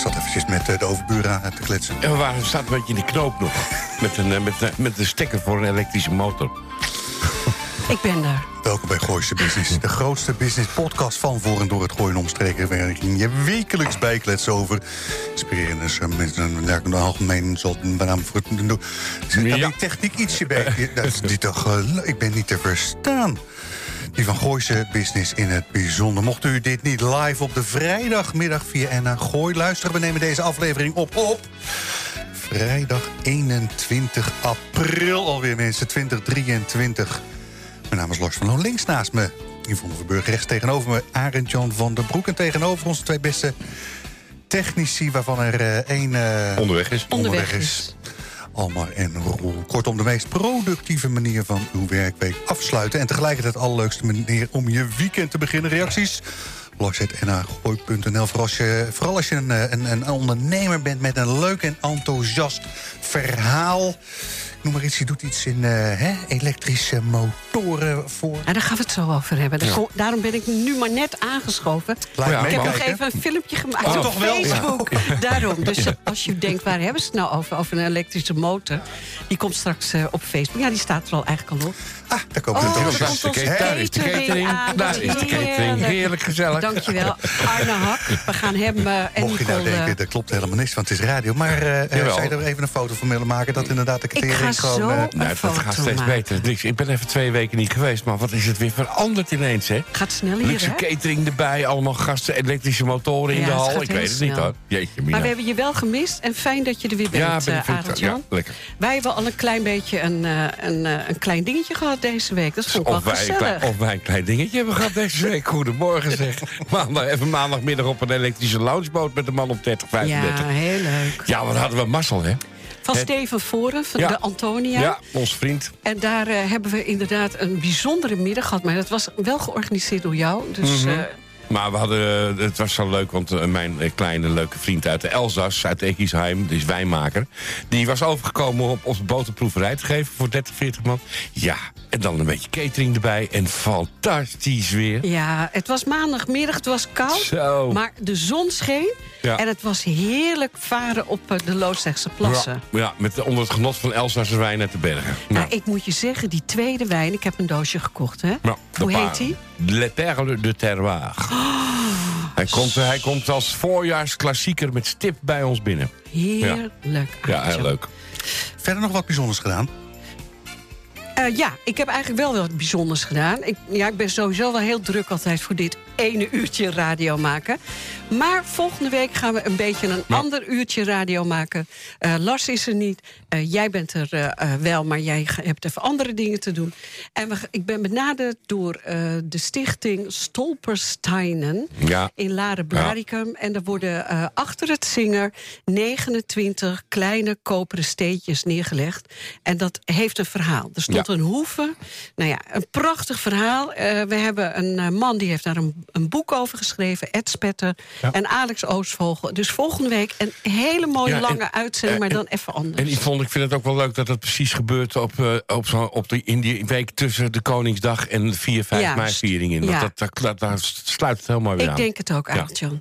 Ik zat eventjes met eh, de overburen te kletsen. En we waren, staat een beetje in de knoop nog. Met een, eh, met, een- met een stekker voor een elektrische motor. Ik ben daar. Welkom bij Gooise Business. De grootste business podcast van voor en door het gooien omstreken. Waarin je wekelijks bijkletsen over inspirerende mensen. Ja, een algemeen een naam voor het doen. Daar Ja. die techniek ietsje bij. Dat is niet toch, eh, ik ben niet te verstaan. Die van Gooise Business in het bijzonder. Mocht u dit niet live op de vrijdagmiddag via NH Gooi luisteren... we nemen deze aflevering op op... Vrijdag 21 april alweer, mensen, 2023. Mijn naam is Lars van Loon, links naast me. Yvonne Verburg, rechts tegenover me. Arend Jan van der Broek. En tegenover ons twee beste technici... waarvan er eh, één eh, Onderweg is. Onderweg is. Almar en Roel. Kortom, de meest productieve manier van uw werkweek afsluiten. En tegelijkertijd de allerleukste manier om je weekend te beginnen. Reacties? Lars.nl. Vooral als je, vooral als je een, eh, een, een ondernemer bent met een leuk en enthousiast verhaal. Noem maar iets, je doet iets in eh, hè, elektrische motoren voor. Ja, daar gaan we het zo over hebben. Daar Daarom ben ik nu maar net aangeschoven. Laat Ja, me Ik heb nog even een filmpje gemaakt Oh, op toch wel? Facebook. Daarom. Dus als je denkt, waar hebben ze het nou over? Over een elektrische motor. Die komt straks eh, op Facebook. Ja, die staat er al eigenlijk al op. Ah, daar komt Oh, Daar is de catering. Daar is de catering catering. Daar is de catering. Heerlijk. Gezellig. Dankjewel. Arne Hak. We gaan hem eh, en Mocht je nou denken, dat klopt helemaal niks, want het is radio. Maar Jawel. zou je er even een foto van willen maken... dat inderdaad de ik gewoon... zo Nou, dat gaat steeds maken. beter. Ik ben even twee weken niet geweest, maar wat is het weer veranderd ineens, hè? Gaat snel hier, Luxe hè? catering erbij, allemaal gasten, elektrische motoren in de hal. Ik weet het niet, hoor. Jeetje, mina. Maar we hebben je wel gemist en fijn dat je er weer bent, ja, ben Arend ja, lekker. Wij hebben al een klein beetje een, eh, een, een klein dingetje gehad deze week. Dat vond ik Of wel wij, klein, of wij een klein dingetje hebben gehad deze week. Goedemorgen zeg. Maandag, even maandagmiddag op een elektrische loungeboot met een man op 30, 35. ja, heel leuk. Ja, wat hadden we mazzel, hè? Van Het- Steven Voren, van Ja. de Antonia. Ja, ons vriend. En daar eh, hebben we inderdaad een bijzondere middag gehad. Maar dat was wel georganiseerd door jou. Dus Mhm. eh, Maar we hadden, eh, het was zo leuk, want eh, mijn eh, kleine leuke vriend uit de Elzas, uit Egisheim, die is wijnmaker, die was overgekomen op, op de boterproeverij te geven voor 30, 40 man. Ja, en dan een beetje catering erbij en fantastisch weer. ja, het was maandagmiddag, het was koud. Zo. Maar de zon scheen. Ja. En het was heerlijk varen op de Loodzegse plassen. Ja, ja, met onder het genot van Elzasse wijn uit de bergen. Nou, ik moet je zeggen, die tweede wijn, ik heb een doosje gekocht, hè? Hoe heet die? Le Perle de Terroir. Hij, komt, hij komt als voorjaarsklassieker met stip bij ons binnen. Heerlijk. Ja, heel leuk. Verder nog wat bijzonders gedaan? Eh, ja, ik heb eigenlijk wel wat bijzonders gedaan. Ik, ja, ik ben sowieso wel heel druk altijd voor dit ene uurtje radio maken. Maar volgende week gaan we een beetje een ander uurtje radio maken. Eh, Lars is er niet. Eh, jij bent er eh, wel, maar jij hebt even andere dingen te doen. En we, ik ben benaderd door de stichting Stolpersteinen Ja. in Laren Blaricum. En er worden achter het zinger 29 kleine koperen steentjes neergelegd. En dat heeft een verhaal. Er stond Ja. een hoeve. Nou ja, een prachtig verhaal. We hebben een man die heeft daar een, een boek over geschreven. Ed Spetter en Alex Oostvogel. Dus volgende week een hele mooie Ja, en- lange uitzending, maar en- dan even anders. En Yvonne, ik vind het ook wel leuk dat het precies gebeurt op, eh, op, zo, op de, in die week tussen de Koningsdag en de 4, 5 Juist. mei-viering in. Ja. Dat, dat, dat, daar sluit het helemaal weer Ik aan. denk het ook.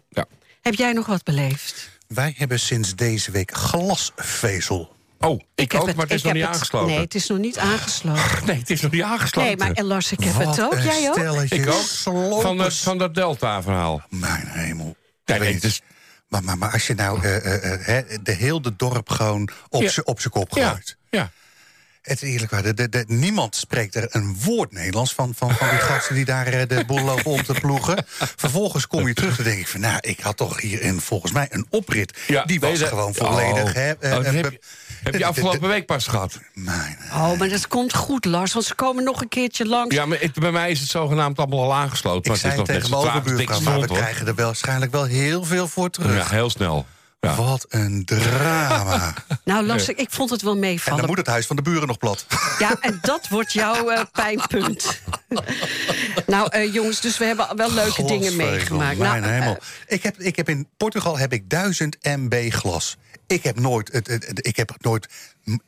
Ja. Heb jij nog wat beleefd? Wij hebben sinds deze week glasvezel. Oh, ik, heb ook, maar het is ik nog heb niet aangesloten. Nee, het is nog niet aangesloten. Nee, het is nog niet aangesloten. Nee, maar en Lars, ik heb Wat het ook. Jij ook? ik ook. slopers. Van, dat van dat Delta-verhaal. Mijn hemel. Nee, nee, Weet- dus- maar, maar, maar als je nou eh, eh, eh, hè, de hele dorp gewoon op Ja. z'n kop Ja, gooit. ja. Het is eerlijk waar, de, de, de- niemand spreekt er een woord Nederlands van, van, van die gasten die daar eh, de boel lopen om te ploegen. Vervolgens kom je terug en denk ik van, nou, ik had toch hier een, volgens mij een oprit. Ja, die was deze- gewoon volledig. Oh. hè, eh, Oh, eh, heb, je, afgelopen week pas gehad? Mijn, Oh, maar dat komt goed, Lars, want ze komen nog een keertje langs. Ja, maar het- bij mij is het zogenaamd allemaal al aangesloten. ik maar het zei is nog tegen mijn maar we hoor. krijgen er wel, waarschijnlijk wel heel veel voor terug. Ja, heel snel. Ja. Wat een drama. Nou, las ik, ik vond het wel en meevallen. dan moet het huis van de buren nog plat. Ja, en dat wordt jouw eh, pijnpunt. nou, eh, jongens, dus we hebben wel leuke dingen meegemaakt. Mijn Nou, hemel. ik, heb, ik heb in Portugal heb ik 1000 MB glas. Ik heb nooit, het, het- het- ik heb nooit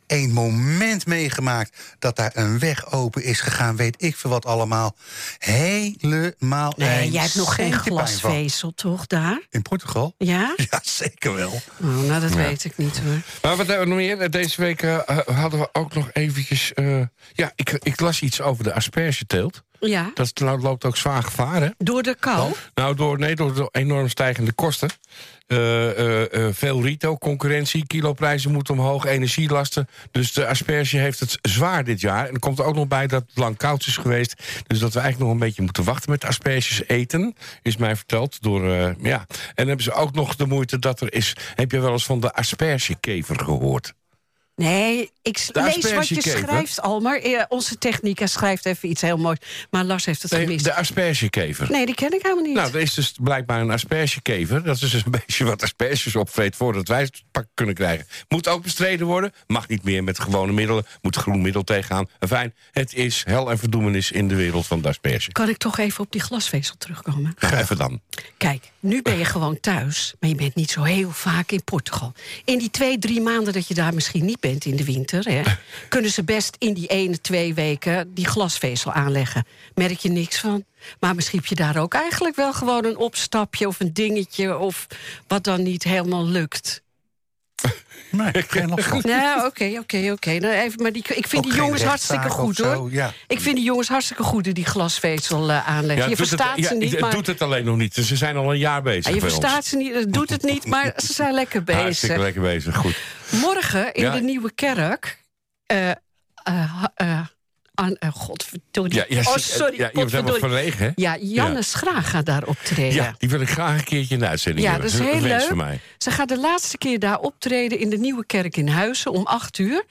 één moment meegemaakt dat daar een weg open is gegaan. Weet ik veel wat allemaal. Helemaal. nee, jij hebt nog geen glasvezel, toch, daar? In Portugal? Ja? Ja, zeker wel. Oh, nou, dat weet ik niet hoor. Maar wat hebben we nog meer? Deze week eh, hadden we ook nog eventjes... eh, ja, ik, ik las iets over de aspergeteelt. Ja, Dat nou, loopt ook zwaar gevaar, hè? door de kou. Nou, door, nee, door de enorm stijgende kosten. Eh, eh, eh, veel retail-concurrentie, kiloprijzen moeten omhoog, energielasten. Dus de asperge heeft het zwaar dit jaar. En er komt er ook nog bij dat het lang koud is geweest. Dus dat we eigenlijk nog een beetje moeten wachten met asperges eten. Is mij verteld door, ja. En hebben ze ook nog de moeite dat er is... Heb je wel eens van de aspergekever gehoord? Nee, ik lees wat je schrijft, Almar. Eh, onze technica schrijft even iets heel moois. Maar Lars heeft het Nee, gemist. de aspergekever. Nee, die ken ik helemaal niet. Nou, er is dus blijkbaar een aspergekever. Dat is dus een beetje wat asperges opvreet voordat wij het pak kunnen krijgen. Moet ook bestreden worden. Mag niet meer met gewone middelen. Moet groen middel tegenaan. Fijn, het is hel en verdoemenis in de wereld van de asperge. Kan ik toch even op die glasvezel terugkomen? Nou, even dan. Kijk, nu ben je gewoon thuis, maar je bent niet zo heel vaak in Portugal. In die twee, drie maanden dat je daar misschien niet bent in de winter... Hè, kunnen ze best in die ene, twee weken die glasvezel aanleggen. Merk je niks van. Maar misschien heb je daar ook eigenlijk wel gewoon een opstapje... of een dingetje, of wat dan niet helemaal lukt. Nee, geen last van. Nou, oké, oké, oké. Nou, even, maar die, ik vind Ook die jongens hartstikke goed, zo, hoor. ja. Ik vind die jongens hartstikke goed die die glasvezel eh, aanleggen. je verstaat het, ze ja, niet, het doet het alleen nog niet. Ze zijn al een jaar bezig Ja, je ons. verstaat ze niet, het doet het niet, maar ze zijn lekker Hartstikke bezig. lekker bezig, goed. Morgen in Ja. de Nieuwe Kerk... eh, eh, aan, eh, godverdorie. Ja, ja, oh, zie- sorry, ja, je helemaal godverdorie. verlegen, hè? Ja, Janne Schraag gaat daar optreden. Ja, die wil ik graag een keertje in de uitzending Ja, hebben. dat is heel leuk. voor mij. Ze gaat de laatste keer daar optreden in de Nieuwe Kerk in Huizen om acht uur.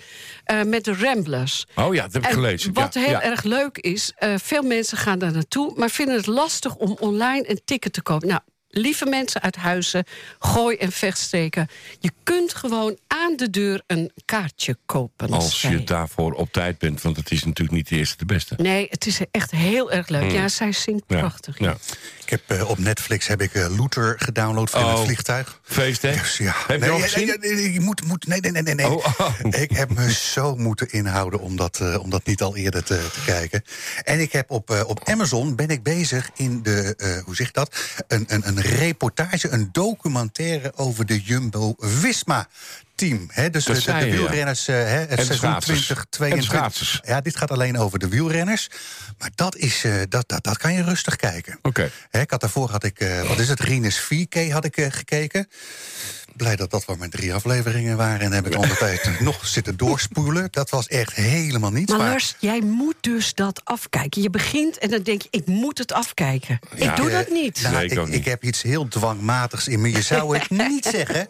eh, met de Ramblers. Oh ja, dat heb ik En gelezen. Wat heel erg leuk is, eh, veel mensen gaan daar naartoe... maar vinden het lastig om online een ticket te kopen. Nou, lieve mensen uit Huizen, gooi en vechtsteken... je kunt gewoon aan de deur een kaartje kopen. Als je daarvoor op tijd bent, want het is natuurlijk niet de eerste de beste. Nee, het is echt heel erg leuk. Ja, zij zingt. Ja, prachtig. ja. Ik heb eh, op Netflix heb ik eh, Luther gedownload van Oh. het vliegtuig. Feest, hè? Dus ja. Heb je nee, al nee, gezien? nee, nee, nee, je moet, moet, nee, nee, nee, nee. nee. Oh, oh. Ik heb me zo moeten inhouden om dat, eh, om dat niet al eerder te, te kijken. En ik heb op, eh, op Amazon ben ik bezig in de, eh, hoe zeg je dat? Een, een, een reportage, een documentaire over de Jumbo-Visma. Team, hè? dus de, wielrenners, eh, hè, het seizoen schaatsers. 2022. En de schaatsers. Ja, dit gaat alleen over de wielrenners. Maar dat, is, eh, dat, dat, dat kan je rustig kijken. Oké. Hè, ik had daarvoor had ik, eh, wat is het, Rinus 4K had ik gekeken. Blij dat dat wel maar drie afleveringen waren. En heb ik ondertussen nog zitten doorspoelen. Dat was echt helemaal niets. Maar Lars, jij moet dus dat afkijken. Je begint en dan denk je, ik moet het afkijken. Ja. ik doe Eh, dat niet. nou, Nee, ik ik, niet. heb iets heel dwangmatigs in me. Je zou het niet zeggen.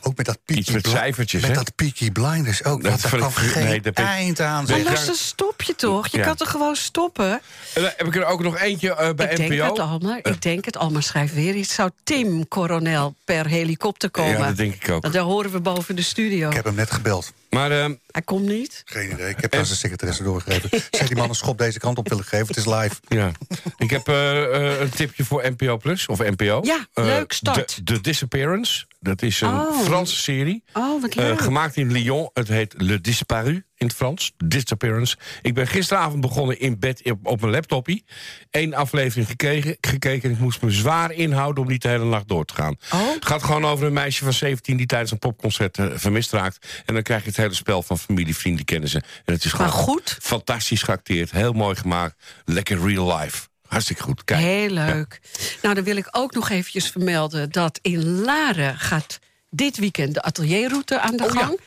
Ook met dat Peaky Iets met cijfertjes, Met dat Peaky Blinders ook. Dat ik- geen nee, dat eind aan. maar. Lars, dan stop je toch? Je Ja. kan toch gewoon stoppen? En dan heb ik er ook nog eentje eh, bij ik NPO. denk het Alma. Ik denk het Alma schrijft weer iets. Zou Tim Coronel per helikopter komen? Ja, dat denk ik ook. Want daar horen we boven de studio. Ik heb hem net gebeld. Maar ehm, Hij komt niet. Geen idee. Ik heb aan zijn secretaresse doorgegeven. Zeg die man een schop deze kant op willen geven. Het is live. ja, ik heb eh, eh, een tipje voor NPO Plus, of NPO. Ja, Eh, leuk, start. The, The Disappearance. Dat is een Oh. Franse serie. Oh, wat leuk. gemaakt in Lyon. Het heet Le Disparu in het Frans. Disappearance. Ik ben gisteravond begonnen in bed op, op mijn laptopie. Eén aflevering gekeken, gekeken. en Ik moest me zwaar inhouden om niet de hele nacht door te gaan. Oh. Het gaat gewoon over een meisje van 17 die tijdens een popconcert vermist raakt. En dan krijg je het hele spel van familie, vrienden, kennen ze. En het is gewoon Maar goed. fantastisch geacteerd. Heel mooi gemaakt. Lekker real life. Hartstikke goed. Kijk. Heel leuk. Nou, dan wil ik ook nog eventjes vermelden... dat in Laren gaat dit weekend de atelierroute aan de Oh, ja. gang.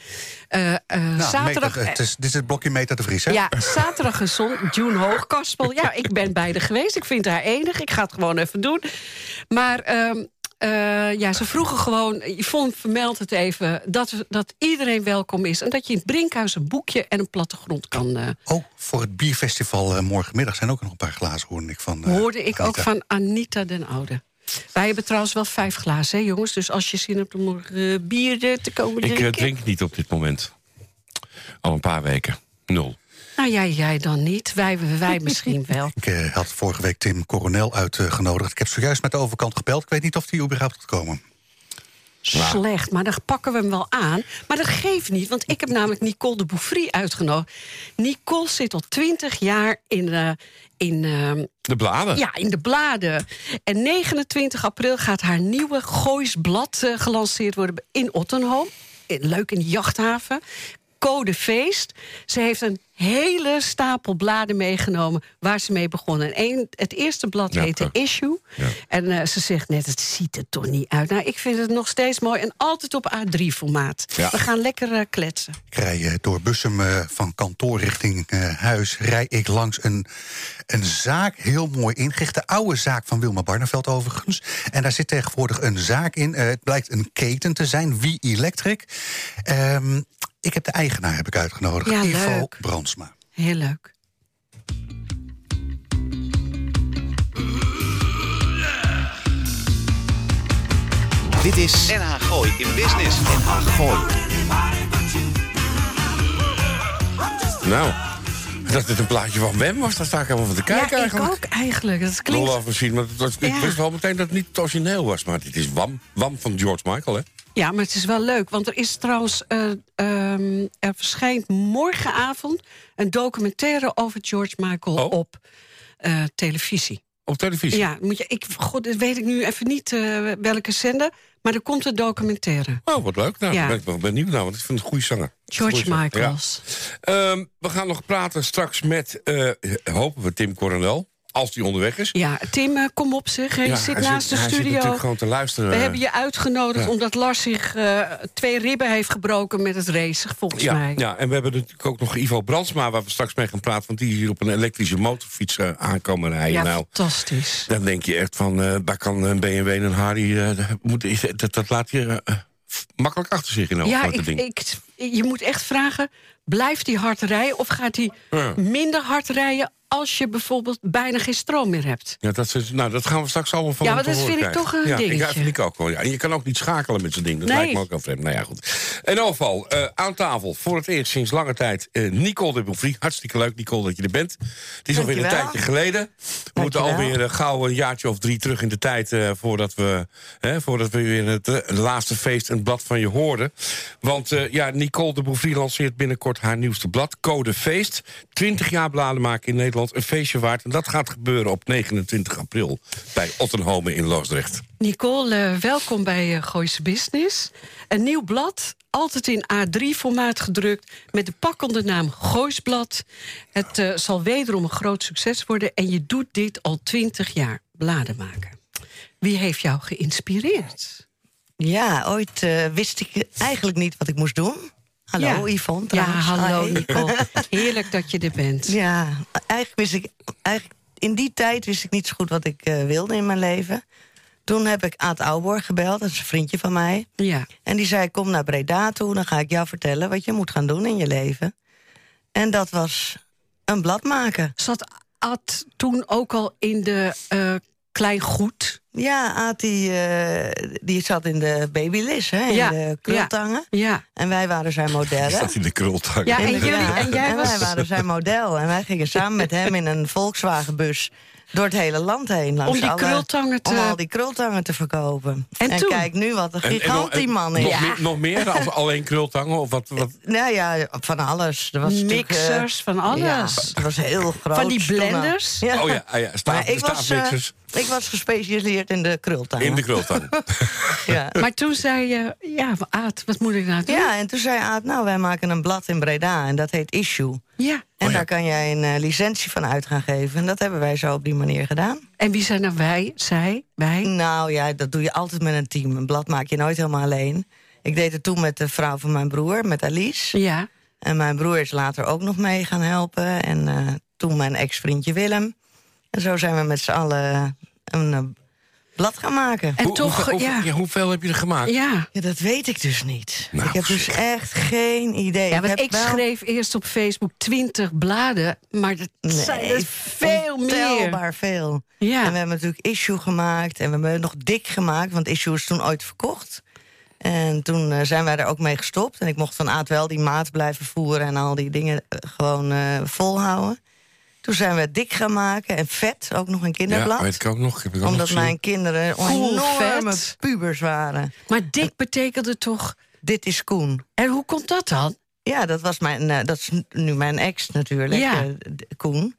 Eh, eh, Nou, zaterdag... meter, het is, dit is het blokje Meta de Vries, hè? Ja, zaterdag en zon. June Hoogkaspel. Ja, ik ben beide geweest. Ik vind haar enig. Ik ga het gewoon even doen. Maar ehm, eh, ja, ze vroegen gewoon... Yvonne vermeldt het even... Dat, dat iedereen welkom is. En dat je in het Brinkhuis een boekje en een plattegrond kan... eh, Oh, voor het bierfestival eh, morgenmiddag zijn ook nog een paar glazen, hoorde ik van. eh, hoorde ik ook van Anita den Oude. Wij hebben trouwens wel vijf glazen, hè, jongens. Dus als je zin hebt om nog eh, bier te komen Ik drinken... eh, drink niet op dit moment. Al een paar weken. Nul. Nou, jij, jij dan niet. Wij, wij misschien wel. Ik eh, had vorige week Tim Coronel uitgenodigd. Ik heb zojuist met de overkant gebeld. Ik weet niet of hij überhaupt gaat komen. Slecht, maar dan pakken we hem wel aan. Maar dat geeft niet, want ik heb namelijk Nicole de Bouffry uitgenodigd. Nicole zit al twintig jaar in, eh, in, ehm, De bladen. ja, in de bladen. En 29 april gaat haar nieuwe Goois blad eh, gelanceerd worden in Ottenhoom. In- Leuk in de jachthaven. Code Feest. Ze heeft een hele stapel bladen meegenomen waar ze mee begonnen. En één- het eerste blad Ja, heette Issue. ja. En eh, ze zegt net, het ziet er toch niet uit. Nou, ik vind het nog steeds mooi en altijd op A3-formaat. Ja. We gaan lekker eh, kletsen. Ik rij eh, door Bussum eh, van kantoor richting eh, huis. Rij ik langs een, een zaak, heel mooi ingericht. De oude zaak van Wilma Barneveld overigens. En daar zit tegenwoordig een zaak in. Eh, het blijkt een keten te zijn, Wie Electric. Ehm, ik heb de eigenaar heb ik uitgenodigd, Ja, Ivo leuk. Brandsma. Heel leuk. Dit is NH Gooi in Business. NH Gooi. Nou, dat het een plaatje van Wem was, daar sta ik helemaal van te kijken ja, ik eigenlijk. ook eigenlijk. Dat klinkt... maar het was, ik wist wel meteen dat het niet het origineel was. Maar dit is Wam, Wam van George Michael, hè? Ja, maar het is wel leuk. Want er is trouwens... eh, ehm, er verschijnt morgenavond een documentaire over George Michael Oh. op eh, televisie. Op televisie. Ja, moet je, ik, god, dat weet ik nu even niet eh, welke zender. Maar er komt een documentaire. Oh, wat leuk. Nou, Ja. ben ik wel benieuwd naar, want ik vind het een goede zanger. George Goeie zanger, Michaels. Ja. Ehm, we gaan nog praten straks met, hopen we, Tim Coronel. Als die onderweg is. Ja, Tim, eh, kom op zeg. Je Ja, zit hij naast hij de zit studio. natuurlijk gewoon te luisteren. We hebben je uitgenodigd ja. omdat Lars zich eh, twee ribben heeft gebroken met het racen, volgens ja, mij. ja, en we hebben natuurlijk ook nog Ivo Brandsma... waar we straks mee gaan praten, want die hier op een elektrische motorfiets eh, aankomen rijden. Ja, nou, fantastisch. dan denk je echt van, eh, daar kan een BMW en een Harry... dat moet, dat, dat laat je makkelijk achter zich in Ja, grote ik, ding. ik, je moet echt vragen, blijft hij hard rijden... of gaat hij Ja. minder hard rijden als je bijvoorbeeld bijna geen stroom meer hebt? Ja, dat, is, nou, dat gaan we straks allemaal van Ja, maar dat horen vind ik toch een ja, Ik, dingetje. ja, vind ik ook wel. Ja. En je kan ook niet schakelen met zo'n ding. Dat Nee. lijkt me ook al vreemd. Nou ja, goed. In ieder geval, eh, aan tafel voor het eerst sinds lange tijd... eh, Nicole de Beaufry. Hartstikke leuk, Nicole, dat je er bent. Het is alweer een tijdje geleden. We moeten alweer uh, gauw een jaartje of drie terug in de tijd... eh, voordat, we, hè, voordat we weer het laatste feest een blad van je hoorden. Want eh, ja, Nicole de Beaufry lanceert binnenkort haar nieuwste blad... Code Feest. 20 jaar bladen maken in Nederland. Een feestje waard. En dat gaat gebeuren op 29 april... bij Ottenhome in Loosdrecht. Nicole, eh, welkom bij eh Gooise Business. Een nieuw blad, altijd in A3-formaat gedrukt... met de pakkende naam Gooisblad. Het eh, zal wederom een groot succes worden... en je doet dit al 20 jaar, bladen maken. Wie heeft jou geïnspireerd? Ja, ooit eh, wist ik eigenlijk niet wat ik moest doen. Hallo, Ja. Yvonne Ja, trouwens. hallo Hi. Nicole. Heerlijk dat je er bent. Ja, eigenlijk wist ik... Eigenlijk, in die tijd wist ik niet zo goed wat ik eh, wilde in mijn leven. Toen heb ik Aad Ouborg gebeld, dat is een vriendje van mij. Ja. En die zei, kom naar Breda toe, dan ga ik jou vertellen... wat je moet gaan doen in je leven. En dat was een blad maken. Zat Ad toen ook al in de eh klein goed? Ja, Aad die, eh, die zat in de babylis, hè, in Ja, de krultangen. Ja. En wij waren zijn modellen. Staat in de krultang. Ja, en jullie- en jij was- wij waren zijn model. En wij gingen samen met hem in een Volkswagenbus door het hele land heen. Langs Om die alle- krultangen te- Om al die krultangen te verkopen. En toen? kijk nu wat een En- en gigant en die man is. Nog, Ja. meer, nog meer als alleen krultangen? Of wat, wat? Nou ja, van alles. Er was eh, Mixers, van alles. Ja, het was heel groot. Van die blenders? Ja. Oh ja, ah ja staaf, Maar ik was, eh, ik was gespecialiseerd in de krultangen. in de krultang. ja. Maar toen zei je, ja, Aad, wat moet ik nou doen? ja, en toen zei Aad, nou, wij maken een blad in Breda. En dat heet Issue. Ja. En ja. daar kan jij een eh, licentie van uit gaan geven. En dat hebben wij zo op die manier gedaan. En wie zijn dan wij? Zij? Wij? Nou ja, dat doe je altijd met een team. Een blad maak je nooit helemaal alleen. Ik deed het toen met de vrouw van mijn broer, met Alice. Ja. En mijn broer is later ook nog mee gaan helpen. En eh, toen mijn ex-vriendje Willem. En zo zijn we met z'n allen een, eh, blad gaan maken. En Hoe- toch, hoeveel, ja. hoeveel- ja, hoeveel heb je er gemaakt? Ja. Ja, dat weet ik dus niet. Nou, ik heb dus echt geen idee. Ja, want heb ik wel- schreef eerst op Facebook 20 bladen, maar dat zijn er veel meer. ontelbaar veel. Ja. En we hebben natuurlijk Issue gemaakt. En we hebben nog Dik gemaakt, want Issue is toen ooit verkocht. En toen eh, zijn wij er ook mee gestopt. En ik mocht van Aad wel die maat blijven voeren... en al die dingen eh, gewoon eh, volhouden. Toen zijn we Dik gaan maken. En Vet, ook nog een kinderblad. Ja, weet ik ook nog. Heb ik ook omdat nog mijn kinderen Cool, enorme vet. pubers waren. Maar dik betekende toch... Dit is Koen. En hoe komt dat dan? Ja, dat, was mijn, eh, dat is nu mijn ex natuurlijk, Ja. eh, Koen.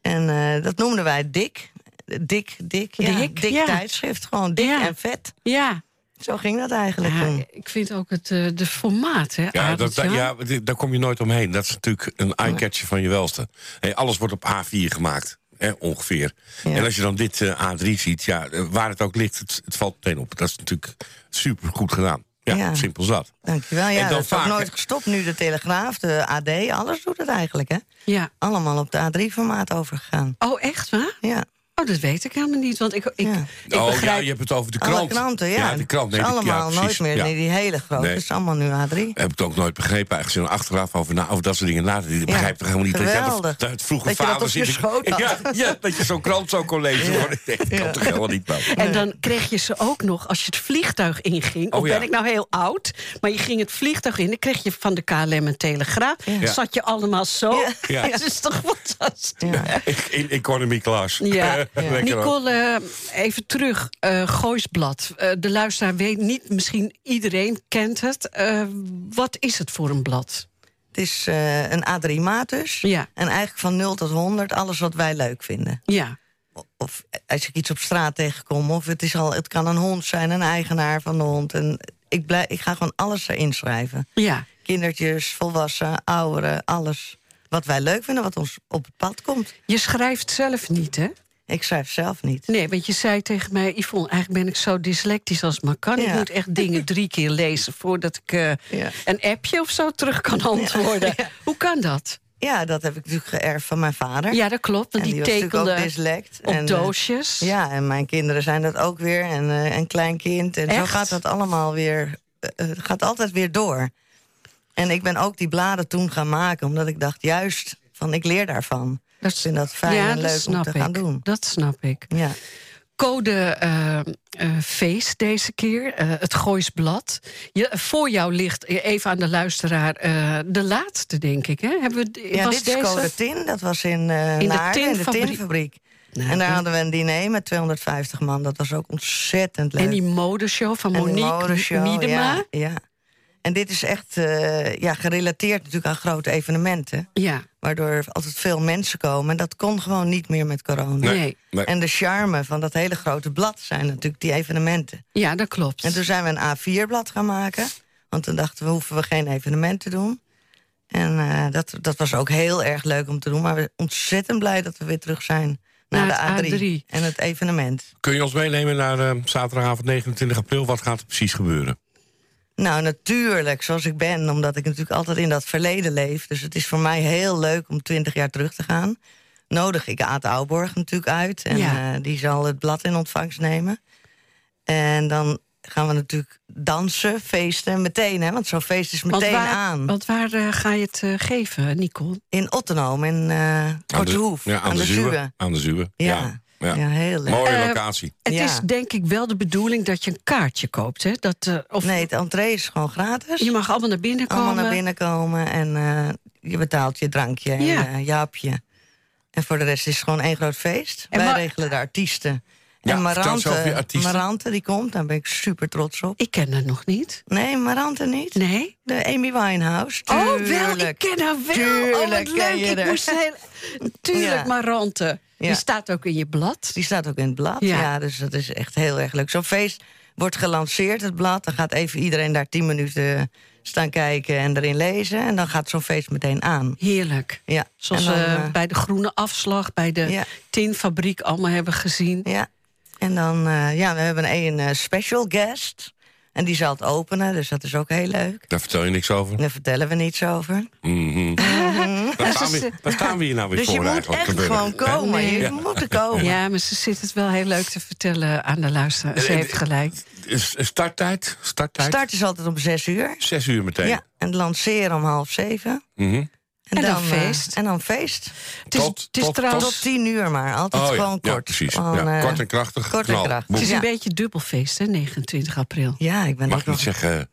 En eh, dat noemden wij Dik. Dik, dik, ja. Dik, dik ja. tijdschrift. Gewoon dik Ja. en vet. Ja, Zo ging dat eigenlijk ja toen. ik vind ook het eh, de formaat, hè, Ja, dat, ja, daar kom je nooit omheen. Dat is natuurlijk een eye-catcher van je welste. Hey, alles wordt op A4 gemaakt, hè, ongeveer. Ja. En als je dan dit eh, A3 ziet, ja, eh, waar het ook ligt, het, het valt meteen op. Dat is natuurlijk super goed gedaan. Ja, Ja. simpel zat. Dankjewel. En Ja, dan dat is ook vaak, nooit gestopt. Nu de Telegraaf, de AD, alles doet het eigenlijk, hè? Ja. Allemaal op de A3-formaat overgegaan. Oh, echt waar? Ja. Oh, dat weet ik helemaal niet, want ik, ik, Ja. ik oh begrijp... ja, je hebt het over de Alle krant. kranten, ja. de krant. Nee, die- ja, allemaal nooit meer. Ja. Nee, die hele grote. Nee. Het is allemaal nu A3. heb ik ook nooit begrepen. Eigenlijk als er achteraf over, na, over dat soort dingen nadenkt. Ik begrijp toch helemaal niet dat, geweldig. je, dat het vroeger Dat je dat vaders op je in de- ja, ja, dat je zo'n krant zo kon lezen. Ja. Ik denk, Dat kan toch helemaal niet, man. En dan kreeg je ze ook nog als je het vliegtuig inging. Oh, of ja. ben ik nou heel oud? Maar je ging het vliegtuig in. Dan kreeg je van de KLM een telegraaf. Ja. Zat je allemaal zo. Ja. Ja. Dat is toch fantastisch? Ja. In economy class. Ja. Nicole, eh, even terug. eh Gooisblad. Eh, de luisteraar weet niet, misschien iedereen kent het. Eh, wat is het voor een blad? Het is eh, een A3-maat dus. Ja. En eigenlijk van 0 tot 100 alles wat wij leuk vinden. Ja, Of als ik iets op straat tegenkom. Of het, is al, het kan een hond zijn, een eigenaar van de hond. En ik, blij, ik ga gewoon alles erin schrijven. ja. Kindertjes, volwassenen, ouderen, alles. Wat wij leuk vinden, wat ons op het pad komt. Je schrijft zelf niet, hè? Ik schrijf zelf niet. Nee, want je zei tegen mij... Yvonne, eigenlijk ben ik zo dyslectisch als het maar kan. Ik moet echt dingen drie keer lezen... voordat ik eh, Ja. een appje of zo terug kan antwoorden. Ja. Hoe kan dat? Ja, dat heb ik natuurlijk geërfd van mijn vader. Ja, dat klopt, want en die, die, tekende dyslect. op En, eh, doosjes. Ja, en mijn kinderen zijn dat ook weer. En eh, een klein kind. En zo gaat dat allemaal weer. Het gaat altijd weer door. En ik ben ook die bladen toen gaan maken, omdat ik dacht, juist van ik leer daarvan. Dat Ik vind dat fijn ja, en leuk om te gaan ik. doen. Dat snap ik. Ja. Code eh, eh, feest deze keer, eh, het Gooisblad. Je, voor jou ligt, even aan de luisteraar, de laatste, denk ik. Hè? Hebben we, ja, was dit is? Code Tin, dat was in, de in de tinfabriek. tinfabriek. Nou, en daar en- hadden we een diner met 250 man. Dat was ook ontzettend leuk. En die modeshow van Monique Miedema. Ja, ja. En dit is echt eh, ja, gerelateerd natuurlijk aan grote evenementen. Ja, Waardoor er altijd veel mensen komen. En dat kon gewoon niet meer met corona. nee. Nee. En de charme van dat hele grote blad zijn natuurlijk die evenementen. Ja, dat klopt. En toen zijn we een A4-blad gaan maken. Want toen dachten we, hoeven we geen evenement te doen. En eh, dat, dat was ook heel erg leuk om te doen. Maar we zijn ontzettend blij dat we weer terug zijn naar Naar de het A3. A3. En het evenement. Kun je ons meenemen naar eh, zaterdagavond 29 april? Wat gaat er precies gebeuren? Nou, natuurlijk, zoals ik ben. Omdat ik natuurlijk altijd in dat verleden leef. Dus het is voor mij heel leuk om twintig jaar terug te gaan. Nodig ik Aad Ouborg natuurlijk uit. En Ja. eh, die zal het blad in ontvangst nemen. En dan gaan we natuurlijk dansen, feesten, meteen. Hè, want zo'n feest is want meteen waar, aan. Want waar eh, ga je het eh, geven, Nicole? In Ottenhoom, in eh Kortehoef. Ja, aan, de, Zuwe. Aan de Zuwe. Ja. Ja. Ja, heel leuk. Mooie Eh, locatie. Het Ja. is denk ik wel de bedoeling dat je een kaartje koopt. Hè? Dat, eh, of Nee, het entree is gewoon gratis. Je mag allemaal naar binnen komen. Allemaal naar binnen komen en eh, je betaalt je drankje en Ja. je hapje. En voor de rest is het gewoon één groot feest. En Wij regelen de artiesten. Ja, en Marante. Marante, die komt, daar ben ik super trots op. Ik ken dat nog niet. Nee, Marante niet. Nee? De Amy Winehouse. Oh, wel, ik ken haar wel. oh, Tuurlijk wat leuk. Ik haar. moest heel... Tuurlijk, Ja. Marante. Die Ja. staat ook in je blad. Die staat ook in het blad. Ja. Ja, dus dat is echt heel erg leuk. Zo'n feest wordt gelanceerd, het blad. Dan gaat even iedereen daar tien minuten staan kijken en erin lezen. En dan gaat zo'n feest meteen aan. Heerlijk. Ja. Zoals dan, we eh, bij de groene afslag, bij de Ja. tinfabriek allemaal hebben gezien. Ja. En dan, eh, ja, we hebben een eh, special guest. En die zal het openen, dus dat is ook heel leuk. Daar vertel je niks over. Daar vertellen we niets over. Waar Ja, staan, we, staan we hier nou weer Dus voor je moet eigenlijk? echt gebeuren? gewoon komen. Nee. Je moet er komen. Ja, maar ze zit het wel heel leuk te vertellen aan de luisteraar. Ze Eh, heeft gelijk. Starttijd? Starttijd? Start is altijd om zes uur. Zes uur meteen. Ja, en lanceren om half zeven. Mhm. En dan eh, feest. en dan feest. Het is, tot- het is tot- trouwens Tot tien uur maar. Altijd Oh, ja. gewoon Ja, kort. precies. Gewoon, ja. eh, Kort en krachtig. kort en krachtig. Het is Ja. een beetje dubbelfeest, hè, 29 april. Ja, ik ben Mag ik niet nog... zeggen...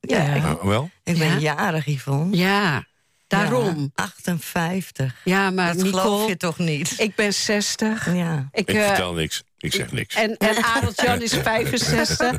Ja, Ja. ik, nou, wel? ik ben Ja? jarig, Yvonne. Ja, daarom. Ja, 58. Ja, maar dat geloof Nicole, je toch niet? ik ben 60. Ja. Ik, Ik eh, vertel niks. Ik zeg niks. En, en Adelt Jan is 65.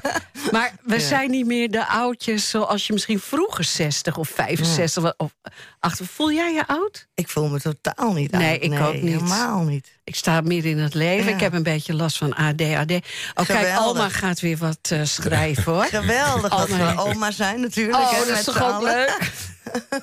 Maar we zijn niet meer de oudjes zoals je misschien vroeger 60 of 65 wa- of 8. Voel jij je oud? Ik voel me totaal niet Nee, oud. ik ook niet. helemaal niet. Ik sta midden in het leven. Ja. Ik heb een beetje last van ADHD. Oh, kijk. Alma gaat weer wat eh, schrijven, hoor. Geweldig dat nee. we oma zijn natuurlijk. Oh, hè, dat is toch ook leuk?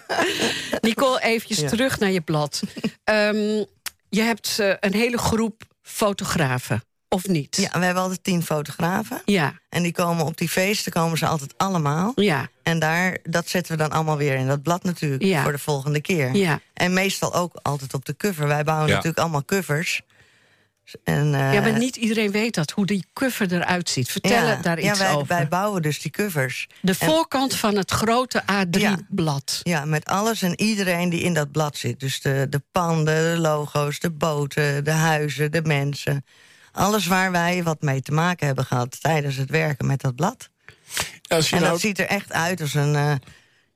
Nicole, eventjes Ja. terug naar je blad. Ehm, je hebt eh, een hele groep fotografen, of niet? Ja, we hebben altijd tien fotografen. Ja, En die komen op die feesten komen ze altijd allemaal. ja, En daar, dat zetten we dan allemaal weer in dat blad natuurlijk. Ja. Voor de volgende keer. ja. En meestal ook altijd op de cover. Wij bouwen Ja. natuurlijk allemaal covers. En, eh, ja, maar niet iedereen weet dat, hoe die cover eruit ziet. Vertel ja, daar ja, iets wij, over. wij bouwen dus die covers. De En- voorkant van het grote Ja. A3-blad. Ja, met alles en iedereen die in dat blad zit. Dus de, de panden, de logo's, de boten, de huizen, de mensen. Alles waar wij wat mee te maken hebben gehad tijdens het werken met dat blad. Als je En nou, dat ziet er echt uit als een... eh,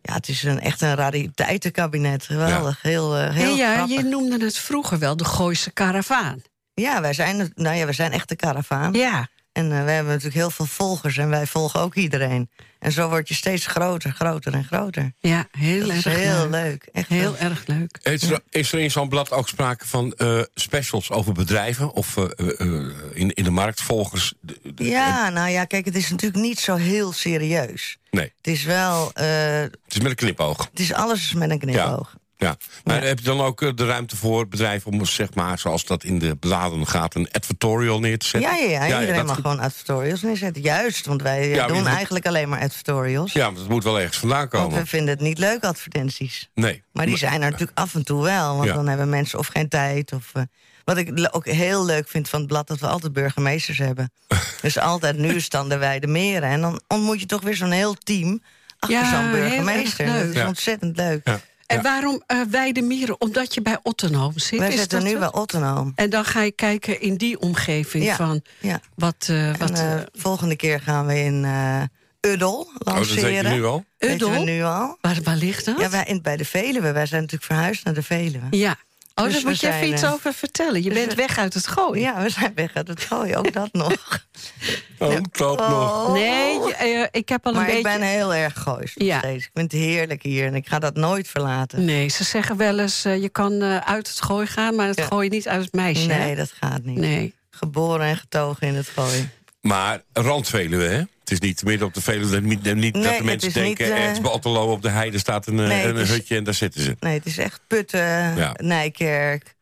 ja, het is een, echt een rariteitenkabinet. Geweldig, heel, eh, heel En ja, grappig. je noemde het vroeger wel de Gooise karavaan. Ja, wij zijn, nou ja, wij zijn echt de karavaan. Ja, En eh, we hebben natuurlijk heel veel volgers en wij volgen ook iedereen. En zo word je steeds groter, groter en groter. ja heel Dat is erg heel leuk. leuk. Echt Heel erg leuk. is, er, is er in zo'n blad ook sprake van eh, specials over bedrijven? Of eh, in, in de markt volgers? de- de- Ja, nou ja, kijk, het is natuurlijk niet zo heel serieus. Nee, Het is wel, eh, het is met een knipoog. het is alles met een knipoog. Ja. Maar Ja. heb je dan ook eh, de ruimte voor bedrijven om, zeg maar, zoals dat in de bladen gaat, een advertorial neer te zetten? Ja, ja, ja, iedereen dat- mag gewoon advertorials neerzetten. Juist, want wij eh, Ja, doen moet- eigenlijk alleen maar advertorials. Ja, maar dat moet wel ergens vandaan want komen. we vinden het niet leuk, advertenties. Nee. Maar die zijn er natuurlijk af en toe wel. Want Ja. dan hebben mensen of geen tijd. Of, eh, wat ik ook heel leuk vind van het blad... dat we altijd burgemeesters hebben. dus altijd nu is dan de Weide Meren. En dan ontmoet je toch weer zo'n heel team... achter Ja, zo'n burgemeester. Dat is Ja. ontzettend leuk. Ja. En Ja. waarom eh Weide Mieren? Omdat je bij Ottenhoom zit? Wij is zitten dat nu het? bij Ottenhoom. En dan ga je kijken in die omgeving Ja, van Ja. wat... eh, wat En, eh, eh, volgende keer gaan we in eh Uddel Oh, dat lanceren. weet je nu al? Uddel? nu al. waar, waar ligt dat? Ja, wij in, bij de Veluwe. Wij zijn natuurlijk verhuisd naar de Veluwe. Ja. Oh, Dus daar moet je even iets eh, over vertellen. Je dus bent we- weg uit het gooien. Ja, we zijn weg uit het gooien. Ook dat nog. Oh, dat nog. Nee, eh, ik heb al Maar een ik beetje... ben heel erg goois nog Ja. steeds. Ik vind het heerlijk hier en ik ga dat nooit verlaten. Nee, ze zeggen wel eens, eh, je kan eh, uit het gooi gaan... maar het Ja. gooi je niet uit het meisje. hè? Nee, dat gaat niet. Nee. Geboren en getogen in het gooien. Maar randveluwe, hè? Het is niet midden op de Veluwe. dat- Niet, niet Nee, dat de mensen denken... niet, ergens bij Otterlo op de heide staat een, eh, Nee, een is- hutje en daar zitten ze. Nee, het is echt Putten, Ja. Nijkerk,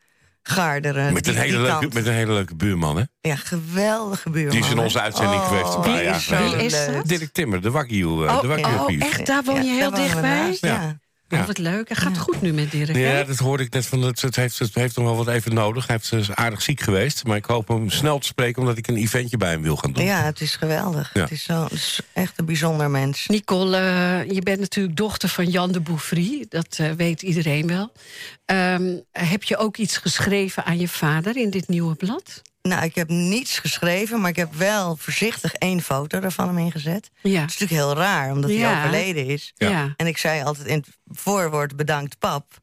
Garderen. Met een, die- hele die leuke, met een hele leuke buurman, hè? Ja, geweldige buurman. Die is in onze uitzending geweest een paar jaar geleden. Wie is leuk. dat? Dirk Timmer, de Wagyu. eh, Oh, de Wagyu oh, echt? Daar woon je Ja, heel dichtbij? Ja. Ja. Oh, wat leuk. Het gaat goed nu met Dirk, hè? Ja, dat hoorde ik net van. Het, het, heeft, het heeft nog wel wat even nodig. Hij heeft, is aardig ziek geweest. Maar ik hoop hem snel te spreken, omdat ik een eventje bij hem wil gaan doen. Ja, het is geweldig. Ja. Het is, zo, het is echt een bijzonder mens. Nicole, eh, je bent natuurlijk dochter van Jan de Bouffry. Dat eh, weet iedereen wel. Ehm, heb je ook iets geschreven aan je vader in dit nieuwe blad? Nou, ik heb niets geschreven, maar ik heb wel voorzichtig één foto daarvan hem ingezet. Ja. Het is natuurlijk heel raar, omdat Ja. hij overleden is. Ja. Ja. En ik zei altijd in het voorwoord bedankt pap.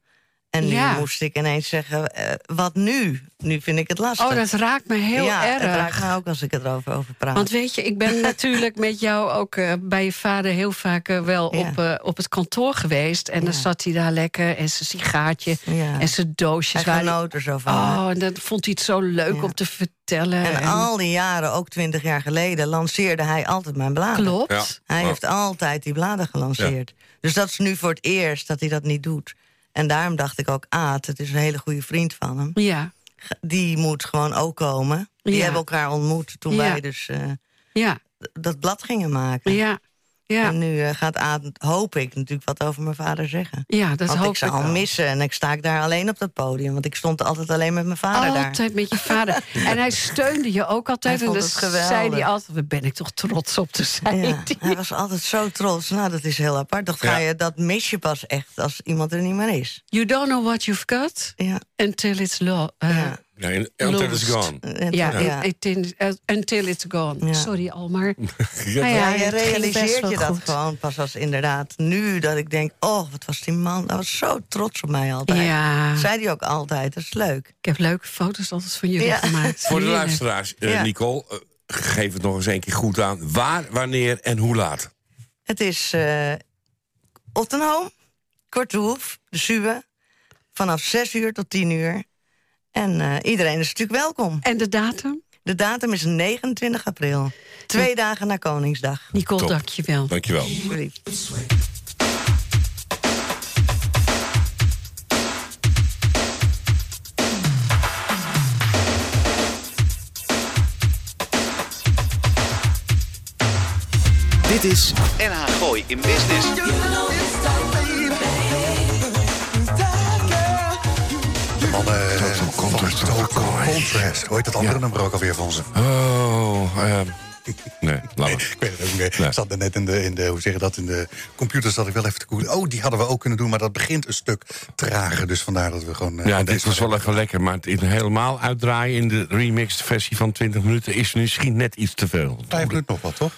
En nu Ja. moest ik ineens zeggen, eh, wat nu? Nu vind ik het lastig. Oh, dat raakt me heel ja, erg. het raakt me ook als ik erover over praat. Want weet je, ik ben natuurlijk met jou ook eh, bij je vader heel vaak eh, wel Ja. op, op het kantoor geweest. En dan Ja. zat hij daar lekker en zijn sigaartje Ja. en zijn doosjes. hij genoot er zo van. Oh, en dat vond hij het zo leuk Ja. om te vertellen. en al die jaren, ook twintig jaar geleden, lanceerde hij altijd mijn bladen. Klopt. Ja. Hij Ja. heeft altijd die bladen gelanceerd. Dus dat is nu voor het eerst dat hij dat niet doet. En daarom dacht ik ook, Aad, het is een hele goede vriend van hem. Ja, Die moet gewoon ook komen. Die Ja. hebben elkaar ontmoet toen Ja. wij dus eh, ja, dat blad gingen maken. ja. Ja. En nu eh, gaat Aad, hoop ik, natuurlijk wat over mijn vader zeggen. Ja, dat want hoop ik zou hem ook. missen en ik sta ik daar alleen op dat podium. Want ik stond altijd alleen met mijn vader daar. Altijd met je vader. En hij steunde je ook altijd. Hij en geweldig. zei hij altijd, daar ben ik toch trots op te zijn. Ja, hij was altijd zo trots. Nou, dat is heel apart. Dan ga je, dat mis je pas echt als iemand er niet meer is. You don't know what you've got Ja, until it's lo- uh, until it's gone. En- Ja, ja. it- it- uh, until it's gone. Ja. Sorry, Almar. Ja, Nou Ja, je realiseert je dat goed. gewoon pas als inderdaad nu dat ik denk... oh, wat was die man, hij was zo trots op mij altijd. Ja, Zei hij ook altijd, dat is leuk. ik heb leuke foto's altijd van jullie Ja. gemaakt. Voor de luisteraars, eh. Nicole, eh, geef het nog eens een keer goed aan. Waar, wanneer en hoe laat? Het is eh Ottenhoom, Korthoef, de Suwe... vanaf 6 uur tot 10 uur. En eh, iedereen is natuurlijk welkom. En de datum? De datum is 29 april. Twee dagen na Koningsdag. Nicole, Top. dank je wel. Dankjewel. Alsjeblieft. Dit is NH Gooi in Business. Contrast. Hoe heet dat andere nummer ook alweer van ze? Oh, ehm, nee, laat maar. Ik weet het ook niet. Nee. Ik zat er net in de, in de, hoe zeg je dat, in de computer zat ik wel even te koelen. Oh, die hadden we ook kunnen doen, maar dat begint een stuk trager. Dus vandaar dat we gewoon... eh, Ja, dit was wel even lekker, maar het helemaal uitdraaien in de remixed versie van 20 minuten is misschien net iets te veel. Vijf minuten nog wat, toch?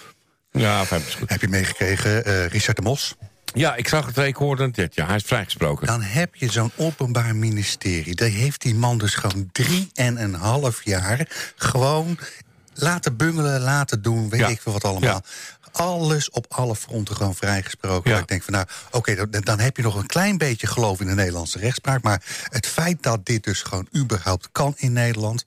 Ja, vijf goed. Heb je meegekregen, eh, Richard de Mos? Ja, ik zag het, ik hoorde het. Ja, hij is vrijgesproken. Dan heb je zo'n openbaar ministerie. Daar heeft die man dus gewoon drie en een half jaar... gewoon laten bungelen, laten doen, weet Ja. ik veel wat allemaal. Alles op alle fronten gewoon vrijgesproken. Ja. Ik denk van nou, oké, dan, dan heb je nog een klein beetje geloof in de Nederlandse rechtspraak. Maar het feit dat dit dus gewoon überhaupt kan in Nederland...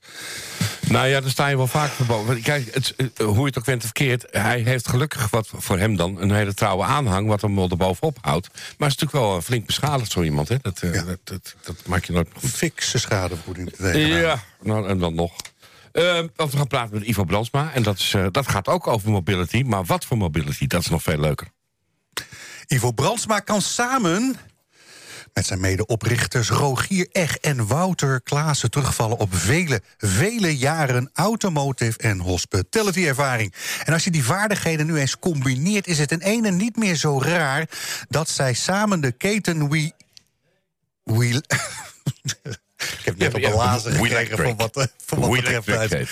Nou ja, daar sta je wel vaak verboden. Kijk, het, eh, hoe je het ook went of verkeerd... hij heeft gelukkig wat voor hem dan een hele trouwe aanhang... wat hem wel erbovenop houdt. Maar het is natuurlijk wel eh, flink beschadigd, zo iemand. Hè? Dat, eh, Ja. dat, dat, dat maak je nooit goed. fikse schadevergoeding. Ja, nou, en dan nog. Eh, we gaan praten met Ivo Brandsma. En dat, is, eh, dat gaat ook over mobility. Maar wat voor mobility? Dat is nog veel leuker. Ivo Brandsma kan samen met zijn medeoprichters Rogier Eg en Wouter Klaassen terugvallen op vele, vele jaren automotive en hospitality ervaring. En als je die vaardigheden nu eens combineert, is het in ene niet meer zo raar dat zij samen de keten We. We Ik heb net op lazen We gekregen voor wat, eh, voor wat betreft uit.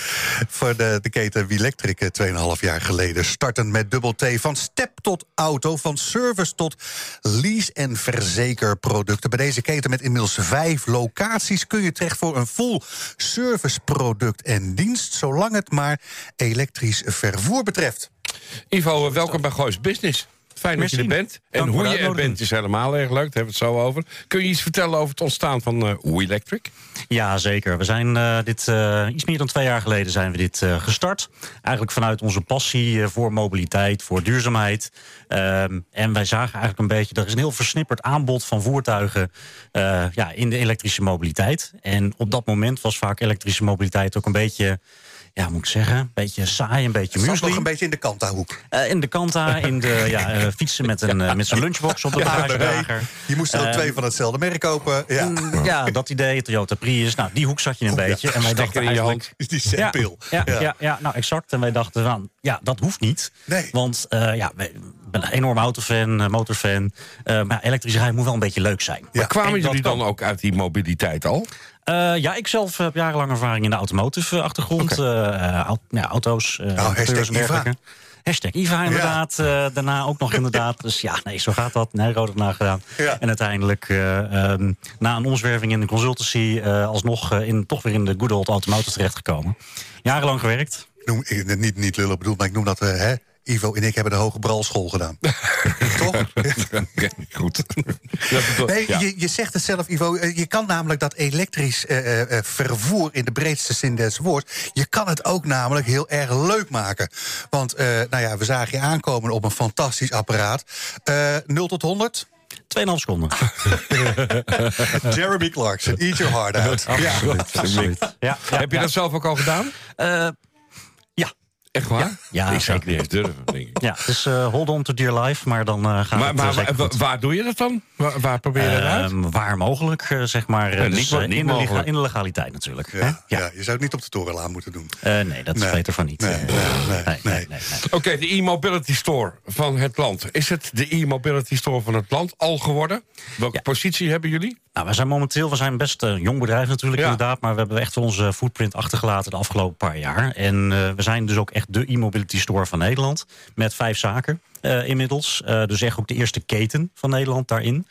Voor de, de keten Electric 2,5 jaar geleden. Startend met dubbel T. Van step tot auto, van service tot lease- en verzekerproducten. Bij deze keten met inmiddels vijf locaties... kun je terecht voor een full serviceproduct en dienst... zolang het maar elektrisch vervoer betreft. Ivo, eh, welkom bij Goois Business. Fijn dat je er bent. En Dank hoe je er bent is helemaal erg leuk. Daar hebben we het zo over. Kun je iets vertellen over het ontstaan van eh We Electric? Ja, zeker. We zijn eh, dit eh, iets meer dan twee jaar geleden zijn we dit gestart. Eigenlijk vanuit onze passie voor mobiliteit, voor duurzaamheid. Ehm, en wij zagen eigenlijk een beetje, er is een heel versnipperd aanbod van voertuigen ja, in de elektrische mobiliteit. En op dat moment was vaak elektrische mobiliteit ook een beetje, ja, moet ik zeggen, een beetje saai, een beetje muesli. nog een beetje in de kantahoek. Eh, in de kanta, in de ja, eh, fietsen met een, eh, met zijn lunchbox op de bagagedrager. Je moest er ook twee van hetzelfde merk kopen. Ja. Ja, dat idee, Toyota Prius. Nou, die hoek zat je een beetje. En wij dachten in je eigenlijk- hand. Is die Ja, ja, ja. Ja, nou exact. En wij dachten van, ja, dat hoeft niet. Nee. Want eh, ja, wij- ben een enorme autofan, motorfan. Eh, maar elektrisch rijden moet wel een beetje leuk zijn. Ja. Kwamen jullie dan kan. ook uit die mobiliteit al? Eh, ja, ik zelf heb jarenlang ervaring in de automotive achtergrond. Eh, ja, auto's, eh hashtag monteurs en dergelijke. Hashtag IVA inderdaad. daarna ook nog inderdaad. Dus ja, nee, zo gaat dat. Nee, rood nagedaan. Ja. En uiteindelijk, eh, ehm, na een omzwerving in de consultancy... alsnog in, toch weer in de good old automotive terechtgekomen. Jarenlang gewerkt. Ik noem, ik- niet, niet lullig bedoeld, maar ik noem dat... hè, Ivo en ik hebben de hoge bralschool gedaan. Toch? Oké, goed. Nee, ja. je, je zegt het zelf, Ivo. eh, Je kan namelijk dat elektrisch eh, eh, eh, vervoer in de breedste zin des woords. Je kan het ook namelijk heel erg leuk maken. Want eh, nou ja, we zagen je aankomen op een fantastisch apparaat. Eh 0 tot 100. 2,5 seconden. Jeremy Clarkson, eat your heart out. Ja. Absoluut. Ja, ja, Heb je ja. dat zelf ook al gedaan? Eh, ja. Echt waar? Ja, ik zou het niet eens durven, denk ik. Ja, dus eh, hold on to dear life, maar dan eh gaat Maar, het eh, maar zeker waar, goed. waar doe je dat dan? Waar, waar probeer je dat uit? Ehm, waar mogelijk, eh, zeg maar. eh, Ja, niet dus, eh, niet in, de in de legaliteit natuurlijk. hè? Ja, Ja. ja, je zou het niet op de torenlaan moeten doen. Eh, nee, dat is Nee. beter van niet. Nee, Eh, nee, nee, nee, nee. nee, nee. Oké, de e-mobility store van het land. Is het de e-mobility store van het land al geworden? Welke Ja. positie hebben jullie? Nou, we zijn momenteel, we zijn best een jong bedrijf natuurlijk Ja. inderdaad, maar we hebben echt onze footprint achtergelaten de afgelopen paar jaar. En eh, we zijn dus ook echt de e-mobility store van Nederland met vijf zaken eh, inmiddels. Eh, dus echt ook de eerste keten van Nederland daarin.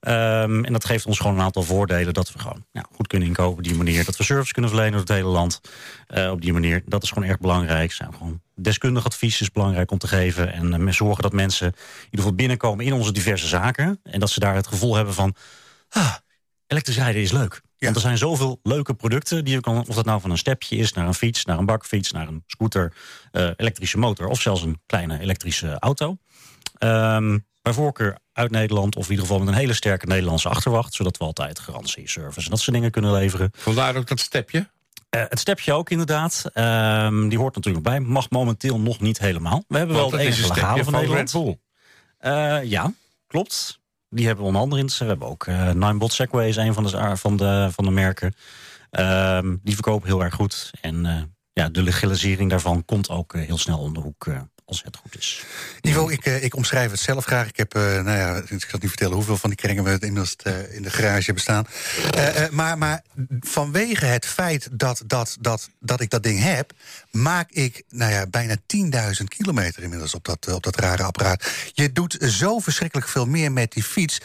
Ehm, en dat geeft ons gewoon een aantal voordelen dat we gewoon goed kunnen inkopen op die manier, dat we service kunnen verlenen door het hele land eh, op die manier. Dat is gewoon erg belangrijk. Gewoon deskundig advies is belangrijk om te geven en zorgen dat mensen in ieder geval binnenkomen in onze diverse zaken en dat ze daar het gevoel hebben van ah, elektrisch rijden is leuk. Want er zijn zoveel leuke producten die je kan, of dat nou van een stepje is, naar een fiets, naar een bakfiets, naar een scooter, eh, elektrische motor of zelfs een kleine elektrische auto. Ehm, bij voorkeur uit Nederland of in ieder geval met een hele sterke Nederlandse achterwacht, zodat we altijd garantie, service en dat soort dingen kunnen leveren. Vandaar ook dat stepje. Eh, het stepje ook inderdaad. Ehm, die hoort natuurlijk bij. Mag momenteel nog niet helemaal. We hebben Want wel het enige legale van van Nederland. Eh, ja, klopt. Die hebben we onder andere in. We hebben ook eh Ninebot Segway is een van de, van de, van de merken. Ehm, die verkopen heel erg goed. En eh, ja, de legalisering daarvan komt ook eh, heel snel om de hoek als het goed is. Ivo, ik, eh, ik omschrijf het zelf graag. Ik heb, eh, nou ja, ik zal niet vertellen hoeveel van die kringen we inmiddels eh, in de garage hebben staan. Maar, maar vanwege het feit dat, dat, dat, dat ik dat ding heb, maak ik nou ja, bijna 10.000 kilometer inmiddels op dat, op dat rare apparaat. Je doet zo verschrikkelijk veel meer met die fiets.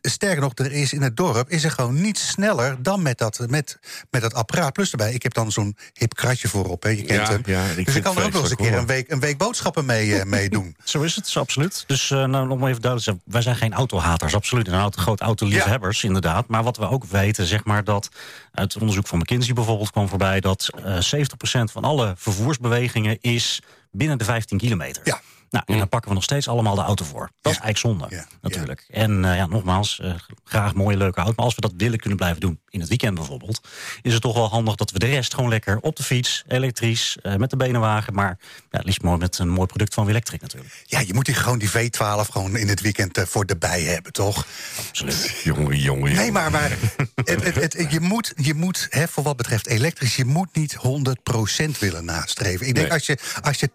Sterker nog, er is in het dorp is er gewoon niets sneller dan met dat, met, met dat apparaat. Plus erbij, ik heb dan zo'n hip kratje voorop, hè, je kent Ja, hem. ja, ik dus ik kan er ook het nog eens een keer een week, een week boodschappen mee, eh, mee doen. Zo is het, absoluut. Dus eh, nou, nog maar even duidelijk te zeggen, wij zijn geen autohaters, absoluut. En auto, groot autoliefhebbers, inderdaad. Maar wat we ook weten, zeg maar, dat uit onderzoek van McKinsey bijvoorbeeld kwam voorbij... dat eh 70% van alle vervoersbewegingen is binnen de 15 kilometer. Ja. Nou, en dan pakken we nog steeds allemaal de auto voor. Dat is eigenlijk zonde, Ja, natuurlijk. En eh, ja, nogmaals, eh, graag mooie, leuke auto. Maar als we dat willen kunnen blijven doen, in het weekend bijvoorbeeld... is het toch wel handig dat we de rest gewoon lekker op de fiets... elektrisch, eh, met de benenwagen... maar ja, liefst mooi met een mooi product van Electric natuurlijk. Ja, je moet die gewoon die V12 gewoon in het weekend voor de bij hebben, toch? Absoluut. Jongen, jongen, Nee, maar, maar het, het, het- je moet, je moet hè, voor wat betreft elektrisch, je moet niet 100% willen nastreven. Ik denk Nee. als je, als je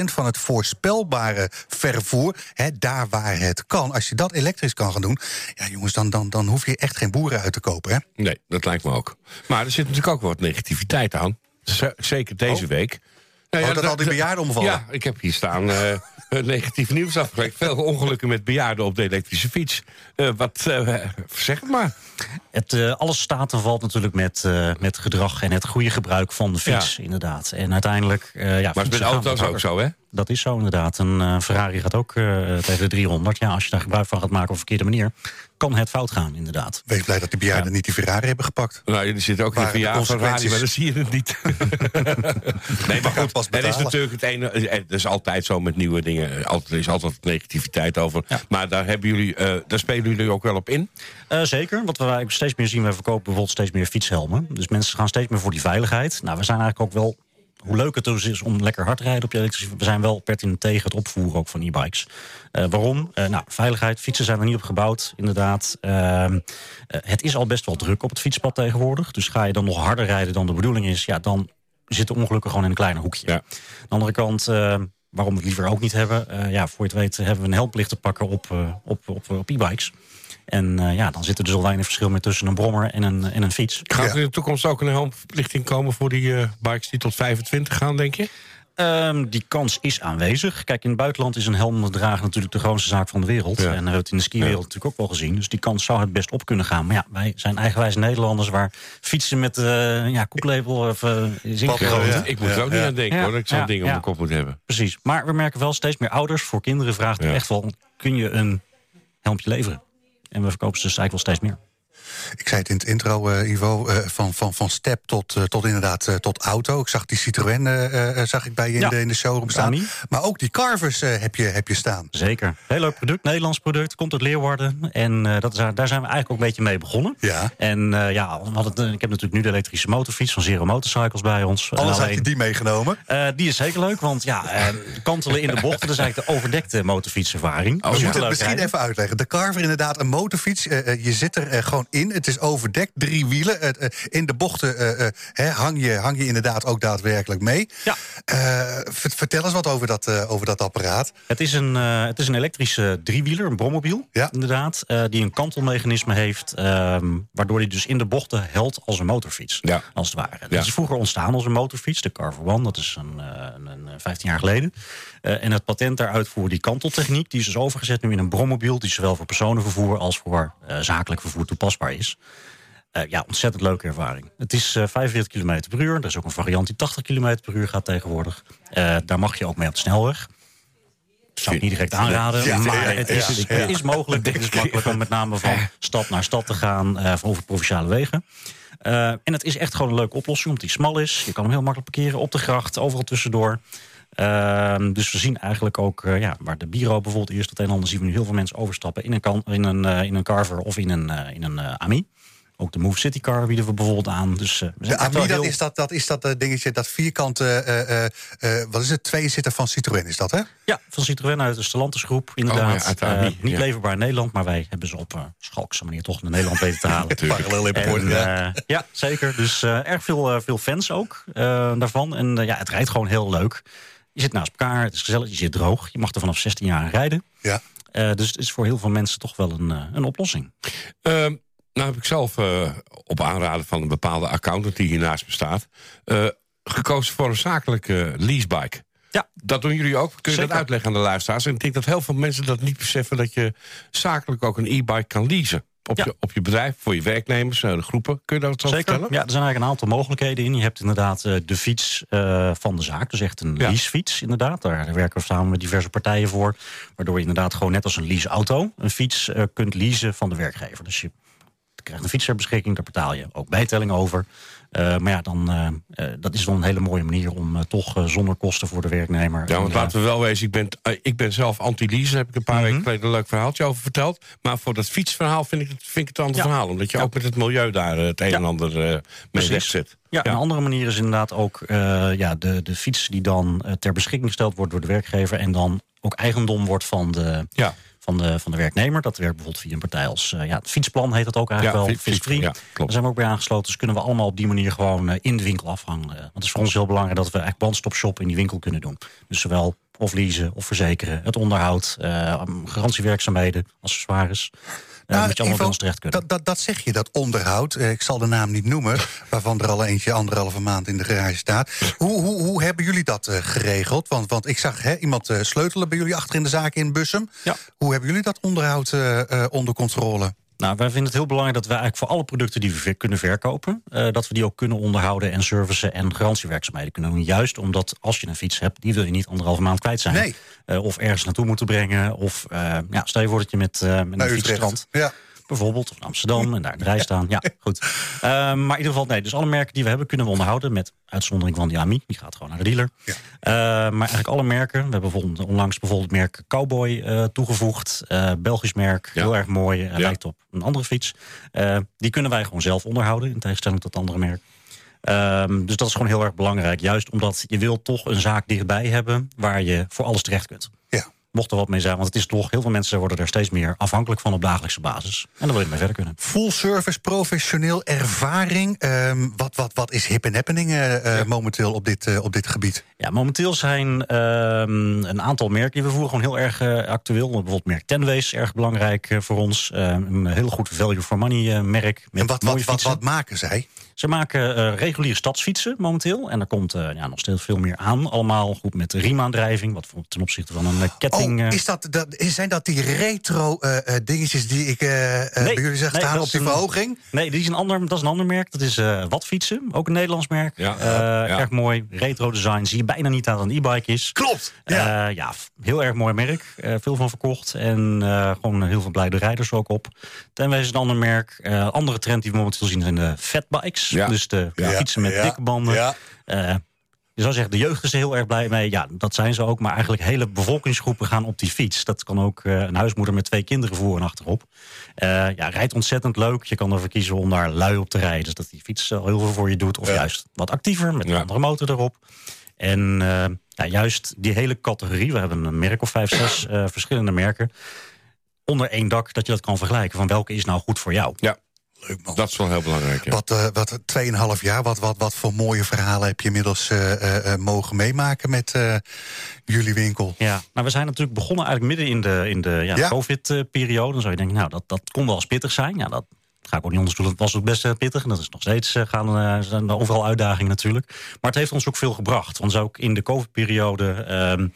80% van het voorspelbare vervoer, hè, daar waar het kan, als je dat elektrisch kan gaan doen, ja jongens, dan, dan, dan hoef je echt geen boeren uit te kopen. Hè? Nee, dat lijkt me ook. Maar er zit natuurlijk ook wat negativiteit aan. Z- Zeker deze week. Nou Oh, dat al die de- bejaarden omvallen? Ja, ik heb hier staan eh, negatief nieuws afgelegd. Veel ongelukken met bejaarden op de elektrische fiets. Eh, wat, eh, zeg het maar. Het, eh, alles staat en valt natuurlijk met, eh, met gedrag en het goede gebruik van de fiets, inderdaad. En uiteindelijk. eh, ja, Maar het is met auto's ook zo, hè? Dat is zo inderdaad. Een eh, Ferrari gaat ook eh, tegen de 300. Ja, als je daar gebruik van gaat maken op een verkeerde manier, kan het fout gaan, inderdaad. Wees blij dat die bejaarden niet die Ferrari hebben gepakt. Nou, er zit ook Waar in de consequenties- maar dan zie je het niet. nee, maar goed, pas het is natuurlijk het ene. Het is altijd zo met nieuwe dingen. Altijd, er is altijd negativiteit over. Ja. Maar daar, hebben jullie, eh, daar spelen jullie ook wel op in. Eh, zeker, wat we steeds meer zien, we verkopen bijvoorbeeld steeds meer fietshelmen. Dus mensen gaan steeds meer voor die veiligheid. Nou, we zijn eigenlijk ook wel, hoe leuk het dus is om lekker hard te rijden op je elektrische... we zijn wel pertinent tegen het opvoeren ook van e-bikes. Eh, waarom? Eh, nou, veiligheid, fietsen zijn er niet op gebouwd, inderdaad. Ehm, eh, het is al best wel druk op het fietspad tegenwoordig. Dus ga je dan nog harder rijden dan de bedoeling is... ja, dan zitten ongelukken gewoon in een klein hoekje. Ja. Aan de andere kant... Waarom we het liever ook niet hebben. ja, voor je het weet hebben we een helmplicht te pakken op, op, op, op e-bikes. En eh, ja, dan zit er dus al weinig verschil meer tussen een brommer en een, en een fiets. Gaat er in de toekomst ook een helmverplichting komen voor die eh, bikes die tot 25 gaan, denk je? Ehm, die kans is aanwezig. Kijk, in het buitenland is een helm dragen natuurlijk de grootste zaak van de wereld. Ja. En we hebben het in de skiwereld natuurlijk ook wel gezien. Dus die kans zou het best op kunnen gaan. Maar ja, wij zijn eigenwijs Nederlanders waar fietsen met eh ja, koeklabel of, is ingegoten. ja. Ik moet er ook niet aan denken Ja. hoor, dat ik zo'n Ja, ding op ja. mijn kop moet hebben. Precies. Maar we merken wel steeds meer ouders voor kinderen Ja. echt wel... kun je een helmpje leveren? En we verkopen ze eigenlijk wel steeds meer. Ik zei het in het intro, eh, Ivo, eh, van, van, van step tot, eh, tot inderdaad tot auto. Ik zag die Citroën zag ik bij je in, Ja. de, in de showroom staan. Maar ook die Carvers heb, je, heb je staan. Zeker. Heel leuk product, Nederlands product, komt uit Leeuwarden. En dat is, daar zijn we eigenlijk ook een beetje mee begonnen. Ja. En ja, we hadden, ik heb natuurlijk nu de elektrische motorfiets van Zero Motorcycles bij ons. Anders had je die meegenomen. Die is zeker leuk, want ja, kantelen in de bochten... dat is eigenlijk de overdekte motorfietservaring. We moeten leuk het misschien even uitleggen. De Carver inderdaad een motorfiets. je zit er gewoon in. Het is overdekt, drie wielen. Eh, in de bochten eh, eh, hè, hang, je, hang je inderdaad ook daadwerkelijk mee. Ja. Eh, ver- vertel eens wat over dat, eh, over dat apparaat. Het is een, eh, het is een elektrische driewieler, een brommobiel, Ja. inderdaad. eh, die een kantelmechanisme heeft, ehm, waardoor hij dus in de bochten helt als een motorfiets. Ja. Als het ware. Ja. Dat is vroeger ontstaan als een motorfiets, de Carver One. Dat is een, eh, een, een 15 jaar geleden. Eh, en het patent daaruit voor die kanteltechniek... die is dus overgezet nu in een brommobiel... die zowel voor personenvervoer als voor eh, zakelijk vervoer toepasbaar is. Eh, ja, ontzettend leuke ervaring. Het is eh 45 km per uur. Er is ook een variant die 80 km per uur gaat tegenwoordig. Daar mag je ook mee op de snelweg. Ik zou het niet direct aanraden, Ja, maar ja, ja, het, is, het mogelijk. Het is makkelijk om met name van stad naar stad te gaan... over provinciale wegen. En het is echt gewoon een leuke oplossing, omdat die smal is. Je kan hem heel makkelijk parkeren op de gracht, overal tussendoor. Ehm, dus we zien eigenlijk ook, eh, ja, waar de Biro bijvoorbeeld eerst het een en ander... zien we nu heel veel mensen overstappen in een, kan, in een, eh, in een Carver of in een, eh, in een AMI. Ook de Move City Car bieden we bijvoorbeeld aan. Dus, eh, we De AMI, dat heel- is dat, dat, is dat dingetje, dat vierkante... eh, eh, eh, wat is het? Twee zitten van Citroën, is dat, hè? Ja, van Citroën uit de Stellantis groep, inderdaad. Oh, ja, AMI, niet ja. leverbaar in Nederland, maar wij hebben ze op schalkse manier toch naar Nederland weten te halen. Parallel importen, ja. ja, zeker. Dus eh, erg veel, veel fans ook eh, daarvan. En ja, het rijdt gewoon heel leuk. Je zit naast elkaar, het is gezellig, je zit droog. Je mag er vanaf 16 jaar aan rijden. Ja. Eh, dus het is voor heel veel mensen toch wel een, eh, een oplossing. Ehm, nou heb ik zelf eh, op aanraden van een bepaalde accountant die hiernaast bestaat... gekozen voor een zakelijke leasebike. Ja. Dat doen jullie ook. Kun je Zeker. dat uitleggen aan de luisteraars? En ik denk dat heel veel mensen dat niet beseffen... dat je zakelijk ook een e-bike kan leasen. Op, Ja. je, op je bedrijf, voor je werknemers, eh, de groepen. Kun je dat zo Zeker. vertellen? Ja, er zijn eigenlijk een aantal mogelijkheden in. Je hebt inderdaad eh, de fiets eh, van de zaak. Dus echt een Ja. leasefiets, inderdaad. Daar werken we samen met diverse partijen voor. Waardoor je inderdaad gewoon net als een leaseauto... een fiets kunt leasen van de werkgever. Dus je krijgt een fiets ter beschikking. Daar betaal je ook bijtelling over. Eh, maar ja, dan, eh, dat is dan een hele mooie manier om toch zonder kosten voor de werknemer... Ja, want en, laten we wel wezen, ik ben, ik ben zelf anti-lease. Daar heb ik een paar Mhm. weken geleden een leuk verhaaltje over verteld. Maar voor dat fietsverhaal vind ik het, vind ik het een ander Ja. verhaal. Omdat je Ja. ook met het milieu daar het een Ja. en ander mee Precies. wegzet. Ja, een andere manier is inderdaad ook ja, de, de fiets die dan ter beschikking gesteld wordt door de werkgever en dan ook eigendom wordt van de, Ja. Van de, van de werknemer. Dat werkt bijvoorbeeld via een partij als eh, ja, het fietsplan heet dat ook eigenlijk Ja, wel. fiets- fiets- Fietsfree. ja. Daar zijn we ook bij aangesloten. Dus kunnen we allemaal op die manier gewoon eh, in de winkel afhangen. Want het is voor ons heel belangrijk dat we eigenlijk one-stop shop in die winkel kunnen doen. Dus zowel of leasen of verzekeren, het onderhoud, eh, garantiewerkzaamheden, accessoires. Nou, dat je allemaal bij ons terecht kunnen. Dat, dat, dat zeg je, dat onderhoud. Eh, ik zal de naam niet noemen, waarvan er al eentje anderhalve maand in de garage staat. Hoe, hoe, hoe hebben jullie dat eh, geregeld? Want, want ik zag hè, iemand eh, sleutelen bij jullie achter in de zaak in Bussum. Ja. Hoe hebben jullie dat onderhoud onder controle? Nou, wij vinden het heel belangrijk dat we eigenlijk voor alle producten die we kunnen verkopen, eh, dat we die ook kunnen onderhouden en servicen en garantiewerkzaamheden kunnen doen. Juist omdat als je een fiets hebt, die wil je niet anderhalve maand kwijt zijn. Nee. Eh, of ergens naartoe moeten brengen. Of uh, ja, stel je voor dat je met, met een fietsstrand. Ja. Bijvoorbeeld, of in Amsterdam en daar in de rij staan. Ja, goed. Uh, maar in ieder geval, nee. Dus alle merken die we hebben kunnen we onderhouden. Met uitzondering van die AMI. Die gaat gewoon naar de dealer. Ja. Uh, maar eigenlijk alle merken. We hebben bijvoorbeeld, onlangs bijvoorbeeld het merk Cowboy uh, toegevoegd. Uh, Belgisch merk. Ja. Heel erg mooi. Ja. Lijkt op een andere fiets. Die kunnen wij gewoon zelf onderhouden. In tegenstelling tot andere merken. Um, dus dat is gewoon heel erg belangrijk. Juist omdat je wil toch een zaak dichtbij hebben... waar je voor alles terecht kunt. Ja. Mocht er wat mee zijn. Want het is toch, heel veel mensen worden er steeds meer afhankelijk van op dagelijkse basis. En dan wil je mee verder kunnen. Full service, professioneel, ervaring. Um, wat, wat, wat is hip en happening uh, ja. momenteel op dit, uh, op dit gebied? Ja, momenteel zijn um, een aantal merken die we voeren gewoon heel erg uh, actueel. Bijvoorbeeld merk Tenways, erg belangrijk voor ons. een heel goed value for money merk. Met en wat, wat, wat, wat maken zij? Ze maken eh, reguliere stadsfietsen momenteel. En er komt eh, ja, nog steeds veel meer aan. Allemaal goed met riemaandrijving. Wat voor- ten opzichte van een eh, ketting... Oh, eh, is dat, dat, zijn dat die retro eh, eh, dingetjes die ik eh, eh, bij jullie zeg nee, op die een- verhoging? Nee, die is een ander, dat is een ander merk. Dat is eh Watfietsen, ook een Nederlands merk. Ja, Eh, ja. Erg mooi, retro design. Zie je bijna niet aan dat een e-bike is. Klopt. Ja. ja, heel erg mooi merk. Eh, veel van verkocht. En eh, gewoon heel veel blijde rijders ook op. Is een ander merk. Eh, andere trend die we momenteel zien zijn de fatbikes. Ja. Dus de Ja, fietsen met dikke banden. Eh, je zou zeggen, de jeugd is er heel erg blij mee. Ja, dat zijn ze ook. Maar eigenlijk hele bevolkingsgroepen gaan op die fiets. Dat kan ook eh, een huismoeder met twee kinderen voor en achterop. Eh, ja, rijdt ontzettend leuk. Je kan ervoor kiezen om daar lui op te rijden. Dus dat die fiets al heel veel voor je doet. Of juist wat actiever, met een andere motor erop. En ja, juist die hele categorie. We hebben een merk of vijf, zes verschillende merken. Onder één dak, dat je dat kan vergelijken. Van welke is nou goed voor jou? Ja, Leuk man. dat is wel heel belangrijk. Ja. Wat, eh wat 2,5 jaar, wat, wat, wat voor mooie verhalen heb je inmiddels eh, eh, eh, mogen meemaken met eh, jullie winkel? Ja, nou, we zijn natuurlijk begonnen eigenlijk midden in de, in de ja, Ja. COVID-periode. Dan zou je denken, nou, dat, dat kon wel eens pittig zijn. Ja, dat ga ik ook niet onderzoeken. Het was ook best pittig. En dat is nog steeds gaan, eh, zijn er overal uitdagingen natuurlijk. Maar het heeft ons ook veel gebracht. Want ook in de COVID-periode... ehm, eh,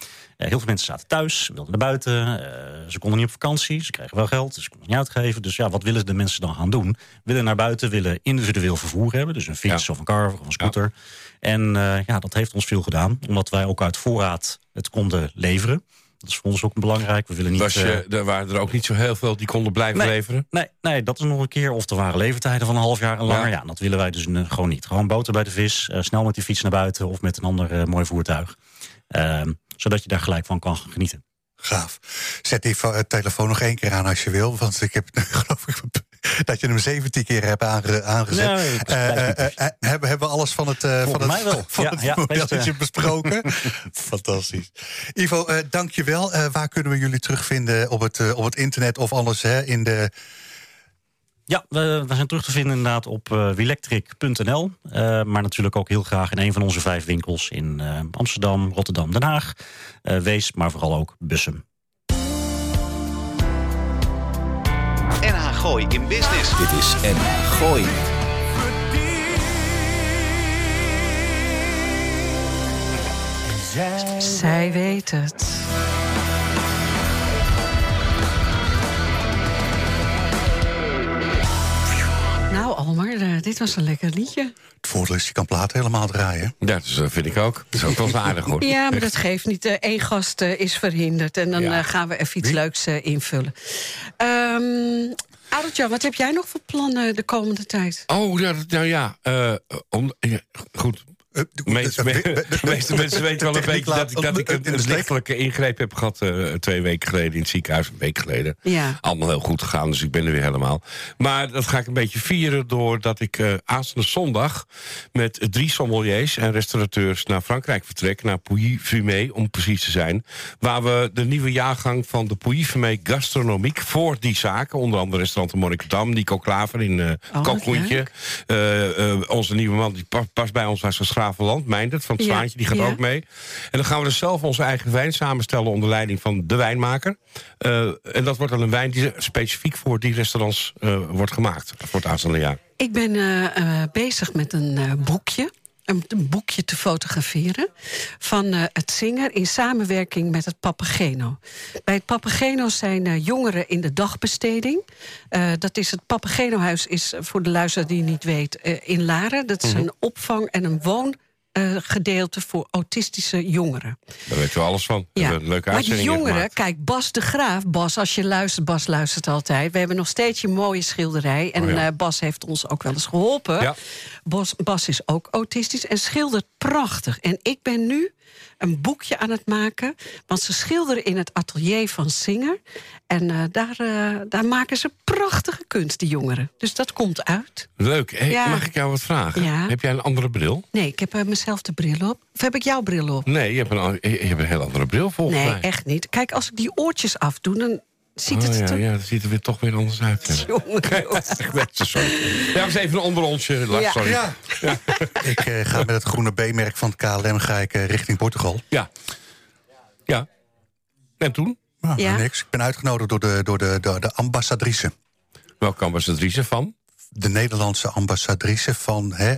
heel veel mensen zaten thuis, wilden naar buiten. eh, ze konden niet op vakantie, ze kregen wel geld, dus ze konden niet uitgeven. Dus ja, wat willen de mensen dan gaan doen? Willen naar buiten, willen individueel vervoer hebben. Dus een fiets Ja. of een car of een scooter. En eh, ja, dat heeft ons veel gedaan. Omdat wij ook uit voorraad het konden leveren. Dat is voor ons ook belangrijk. We willen niet... Was je, eh, er waren er ook niet zo heel veel die konden blijven Nee. leveren. Nee, nee, dat is nog een keer. Of er waren levertijden van een half jaar en langer. Ja. Ja, dat willen wij dus eh, gewoon niet. Gewoon boter bij de vis, eh, snel met die fiets naar buiten... of met een ander eh, mooi voertuig. Ehm, zodat je daar gelijk van kan genieten. Gaaf. Zet die eh, telefoon nog één keer aan als je wil. Want ik heb geloof ik dat je hem 17 keer hebt aange- aangezet. Eh, eh, hebben, hebben we alles van het, van het, wel. Van Ja, het ja, modelletje besproken? Fantastisch. Ivo, eh dank je wel. Waar kunnen we jullie terugvinden op het, op het internet of anders hè, in de... Ja, we, we zijn terug te vinden inderdaad op uh, wilectric.nl. Uh, maar natuurlijk ook heel graag in een van onze vijf winkels... in uh, Amsterdam, Rotterdam, Den Haag, uh, Wees, maar vooral ook Bussum. NH Gooi in Business. Dit is NH Gooi. Zij weet het. Nou, Almar, uh, dit was een lekker liedje. Het voordeel is, je kan platen helemaal draaien. Ja, dat uh, vind ik ook. Dat is ook wel aardig, hoor. Ja, maar dat geeft niet. Eén uh, gast is verhinderd. En dan ja. gaan we even iets Wie? leuks invullen. Um, Adeltjan, wat heb jij nog voor plannen de komende tijd? Oh, ja, nou ja. Uh, om, ja goed. De meeste, de meeste mensen weten wel een beetje dat, ik, dat ik een, een lichtelijke ingreep heb gehad uh, twee weken geleden in het ziekenhuis, een week geleden. Ja. Allemaal heel goed gegaan, dus ik ben er weer helemaal. Maar dat ga ik een beetje vieren doordat ik uh, aanstaande zondag met drie sommeliers en restaurateurs naar Frankrijk vertrek, naar Pouilly-Fumé om precies te zijn. Waar we de nieuwe jaargang van de Pouilly-Fumé Gastronomiek voor die zaken, onder andere restaurant Monnikendam, Nico Klaver in uh, oh, onze nieuwe man die past bij ons, was van Gravenland, Meindert van het Ja, Zwaantje, die gaat ja. ook mee. En dan gaan we dus zelf onze eigen wijn samenstellen onder leiding van de wijnmaker. Uh, en dat wordt dan een wijn die specifiek voor die restaurants uh, wordt gemaakt voor het aanstaande jaar. Ik ben uh, bezig met een boekje. Een, een boekje te fotograferen van het zingen in samenwerking met het Papageno. Bij het Papageno zijn jongeren in de dagbesteding. dat is het Papageno-huis is voor de luisteraar die niet weet in Laren. Dat is Mhm. een opvang en een woon uh, gedeelte voor autistische jongeren. Daar weten we alles van. Ja. We leuke maar die jongeren, gemaakt. kijk, Bas de Graaf... Bas, als je luistert, Bas luistert altijd... we hebben nog steeds een mooie schilderij... en Oh ja. uh, Bas heeft ons ook wel eens geholpen. Ja. Bas, Bas is ook autistisch en schildert prachtig. En ik ben nu een boekje aan het maken... want ze schilderen in het atelier van Singer... en uh, daar, daar maken ze prachtige kunst, die jongeren. Dus dat komt uit. Leuk. Hey, Ja. Mag ik jou wat vragen? Ja. Heb jij een andere bril? Nee, ik heb uh, mezelf de bril op. Of heb ik jouw bril op? Nee, je hebt een, je hebt een heel andere bril volgens Nee, mij. echt niet. Kijk, als ik die oortjes afdoe, dan ziet Oh, het ja, er... ja, dat ziet er weer toch weer anders uit. Ja. Jongen, sorry. Ja, was even een onder onsje. Lars, Ja. Sorry. Ja. ik uh, ga met het groene B-merk van het KLM ga ik, uh, richting Portugal. Ja. Ja. En toen? Nou, Ja. niks. Ik ben uitgenodigd door de, door de, door de ambassadrice Welke ambassadrice van? de Nederlandse ambassadrice van hè,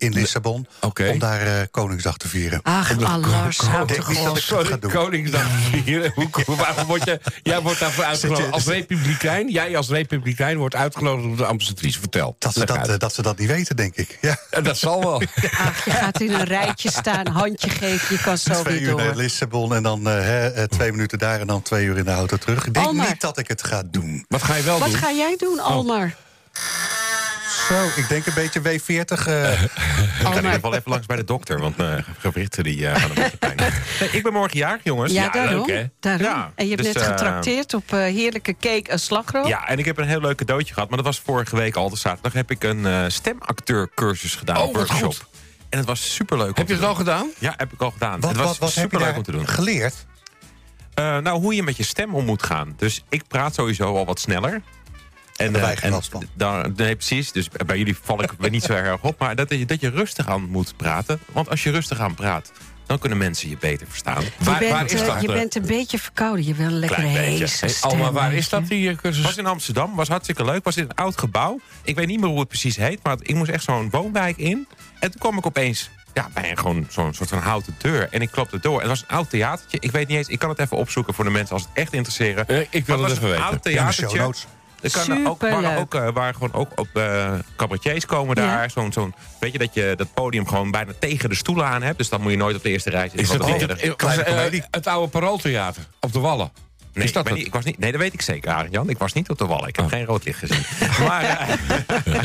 in Lissabon. Om daar eh, Koningsdag te vieren. Ach, Allars, op. doen. Koningsdag vieren. Hoe- Waarom word je, jij wordt daarvoor uitgenodigd als republikein. Jij als republikein wordt uitgenodigd door de ambassadrice. Vertel. Dat ze dat, eh, dat ze dat niet weten, denk ik. Ja, dat zal wel. Ach, je gaat in een rijtje staan, handje geven, je kan zo twee weer uur naar door. Lissabon en dan eh, hè, twee minuten daar... en dan twee uur in de auto terug. Ik denk Almar. niet dat ik het ga doen. Wat ga je wel Wat doen? ga jij doen, Almar? Zo, ik denk een beetje W40. eh, Ik ga in ieder geval even langs bij de dokter, want mijn gewrichten die eh, gaan een beetje pijn. Nee, ik ben morgen jarig, jongens. Ja, Ja, daarom. leuk, hè? daarom. Ja, en je hebt dus, net eh, getrakteerd op eh, heerlijke cake en slagroom. Ja, en ik heb een heel leuk cadeautje gehad. Maar dat was vorige week al, de zaterdag, heb ik een eh stemacteurcursus gedaan. Oh, workshop. goed. En het was superleuk. Heb je het al gedaan? Ja, heb ik al gedaan. wat het was wat, wat heb je superleuk om te doen. geleerd? Eh, nou, hoe je met je stem om moet gaan. Dus ik praat sowieso al wat sneller. En, daar wij geen last van. nee, precies. Dus bij jullie val ik weer niet zo erg op. Maar dat je, dat je rustig aan moet praten. Want als je rustig aan praat, dan kunnen mensen je beter verstaan. Je, Waar- bent, waar is eh, dat, je bent een beetje verkouden. Je wil een lekkere Hey, stem. Alma, waar is dat, die eh, cursus? was in Amsterdam, was hartstikke leuk. Was in een oud gebouw. Ik weet niet meer hoe het precies heet, maar ik moest echt zo'n woonwijk in. En toen kwam ik opeens ja, bij een, gewoon zo'n soort van houten deur. En ik klopte door. Het was een oud theatertje. Ik weet niet eens, ik kan het even opzoeken voor de mensen als het echt interesseren. Eh, ik wil Maar het was even een oud weten. Ja, Er kan ook, ook, eh, waar gewoon ook op eh cabaretiers komen Ja. daar. Zo'n, zo'n, weet je dat je dat podium gewoon bijna tegen de stoelen aan hebt. Dus dan moet je nooit op de eerste rij zitten. Is dat niet het, eh, het oude Parooltheater op de Wallen? Nee, is dat ik, niet, was niet, nee, dat weet ik zeker, Arend Jan. Ik was niet op de wal. Ik heb Oh. geen rood licht gezien. maar eh,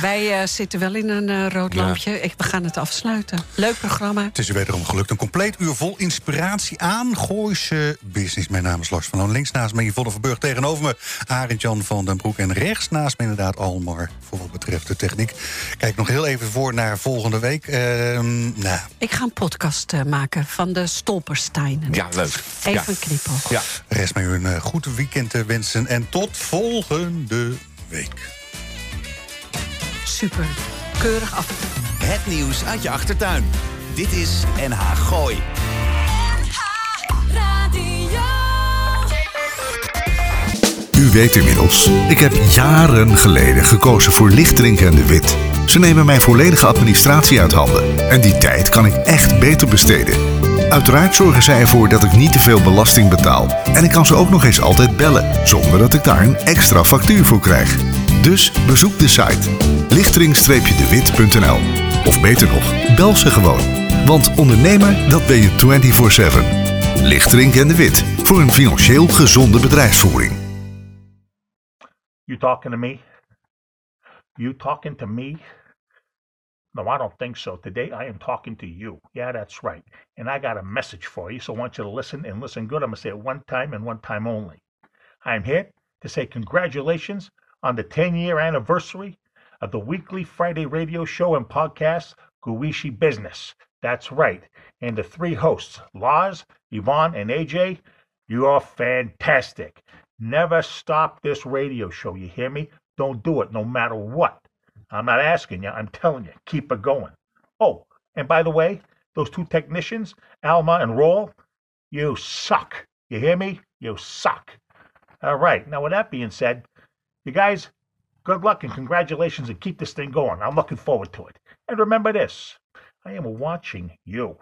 Wij eh, zitten wel in een eh, rood Ja. lampje. Ik, we gaan het afsluiten. Leuk programma. Het is u wederom gelukt. Een compleet uur vol inspiratie aan Gooise business. Mijn naam is Lars van Loon. Links naast me Yvonne Verburg. Tegenover me Arend Jan van den Broek. En rechts naast me inderdaad Almar. Voor wat betreft de techniek. Kijk nog heel even voor naar volgende week. Ehm, nou, Ik ga een podcast eh, maken van de Stolpersteinen. Ja, leuk. Even Ja. een knipoog. Ja. Rest mij u een eh, goed weekend te wensen. En tot volgende week. Super. Keurig af. Het nieuws uit je achtertuin. Dit is NH Gooi. U weet inmiddels, ik heb jaren geleden gekozen voor Lichterink en de Wit. Ze nemen mijn volledige administratie uit handen. En die tijd kan ik echt beter besteden. Uiteraard zorgen zij ervoor dat ik niet te veel belasting betaal. En ik kan ze ook nog eens altijd bellen, zonder dat ik daar een extra factuur voor krijg. Dus bezoek de site lichtering-dewit.nl Of beter nog, bel ze gewoon. Want ondernemer, dat ben je 24-7. Lichterink en de Wit, voor een financieel gezonde bedrijfsvoering. You talking to me? You talking to me? No, I don't think so. Today I am talking to you. Yeah, that's right. And I got a message for you, so I want you to listen and listen good. I'm going to say it one time and one time only. I'm here to say congratulations on the 10 year anniversary of the weekly Friday radio show and podcast, Guishi Business. That's right. And the three hosts, Lars, Yvonne, and AJ, you are fantastic. Never stop this radio show. You hear me? Don't do it no matter what. I'm not asking you, I'm telling you, keep it going. Oh, and by the way, those two technicians, Alma and Roll, you suck. You hear me? You suck. All right. Now, with that being said, you guys, good luck and congratulations and keep this thing going. I'm looking forward to it. And remember this I am watching you.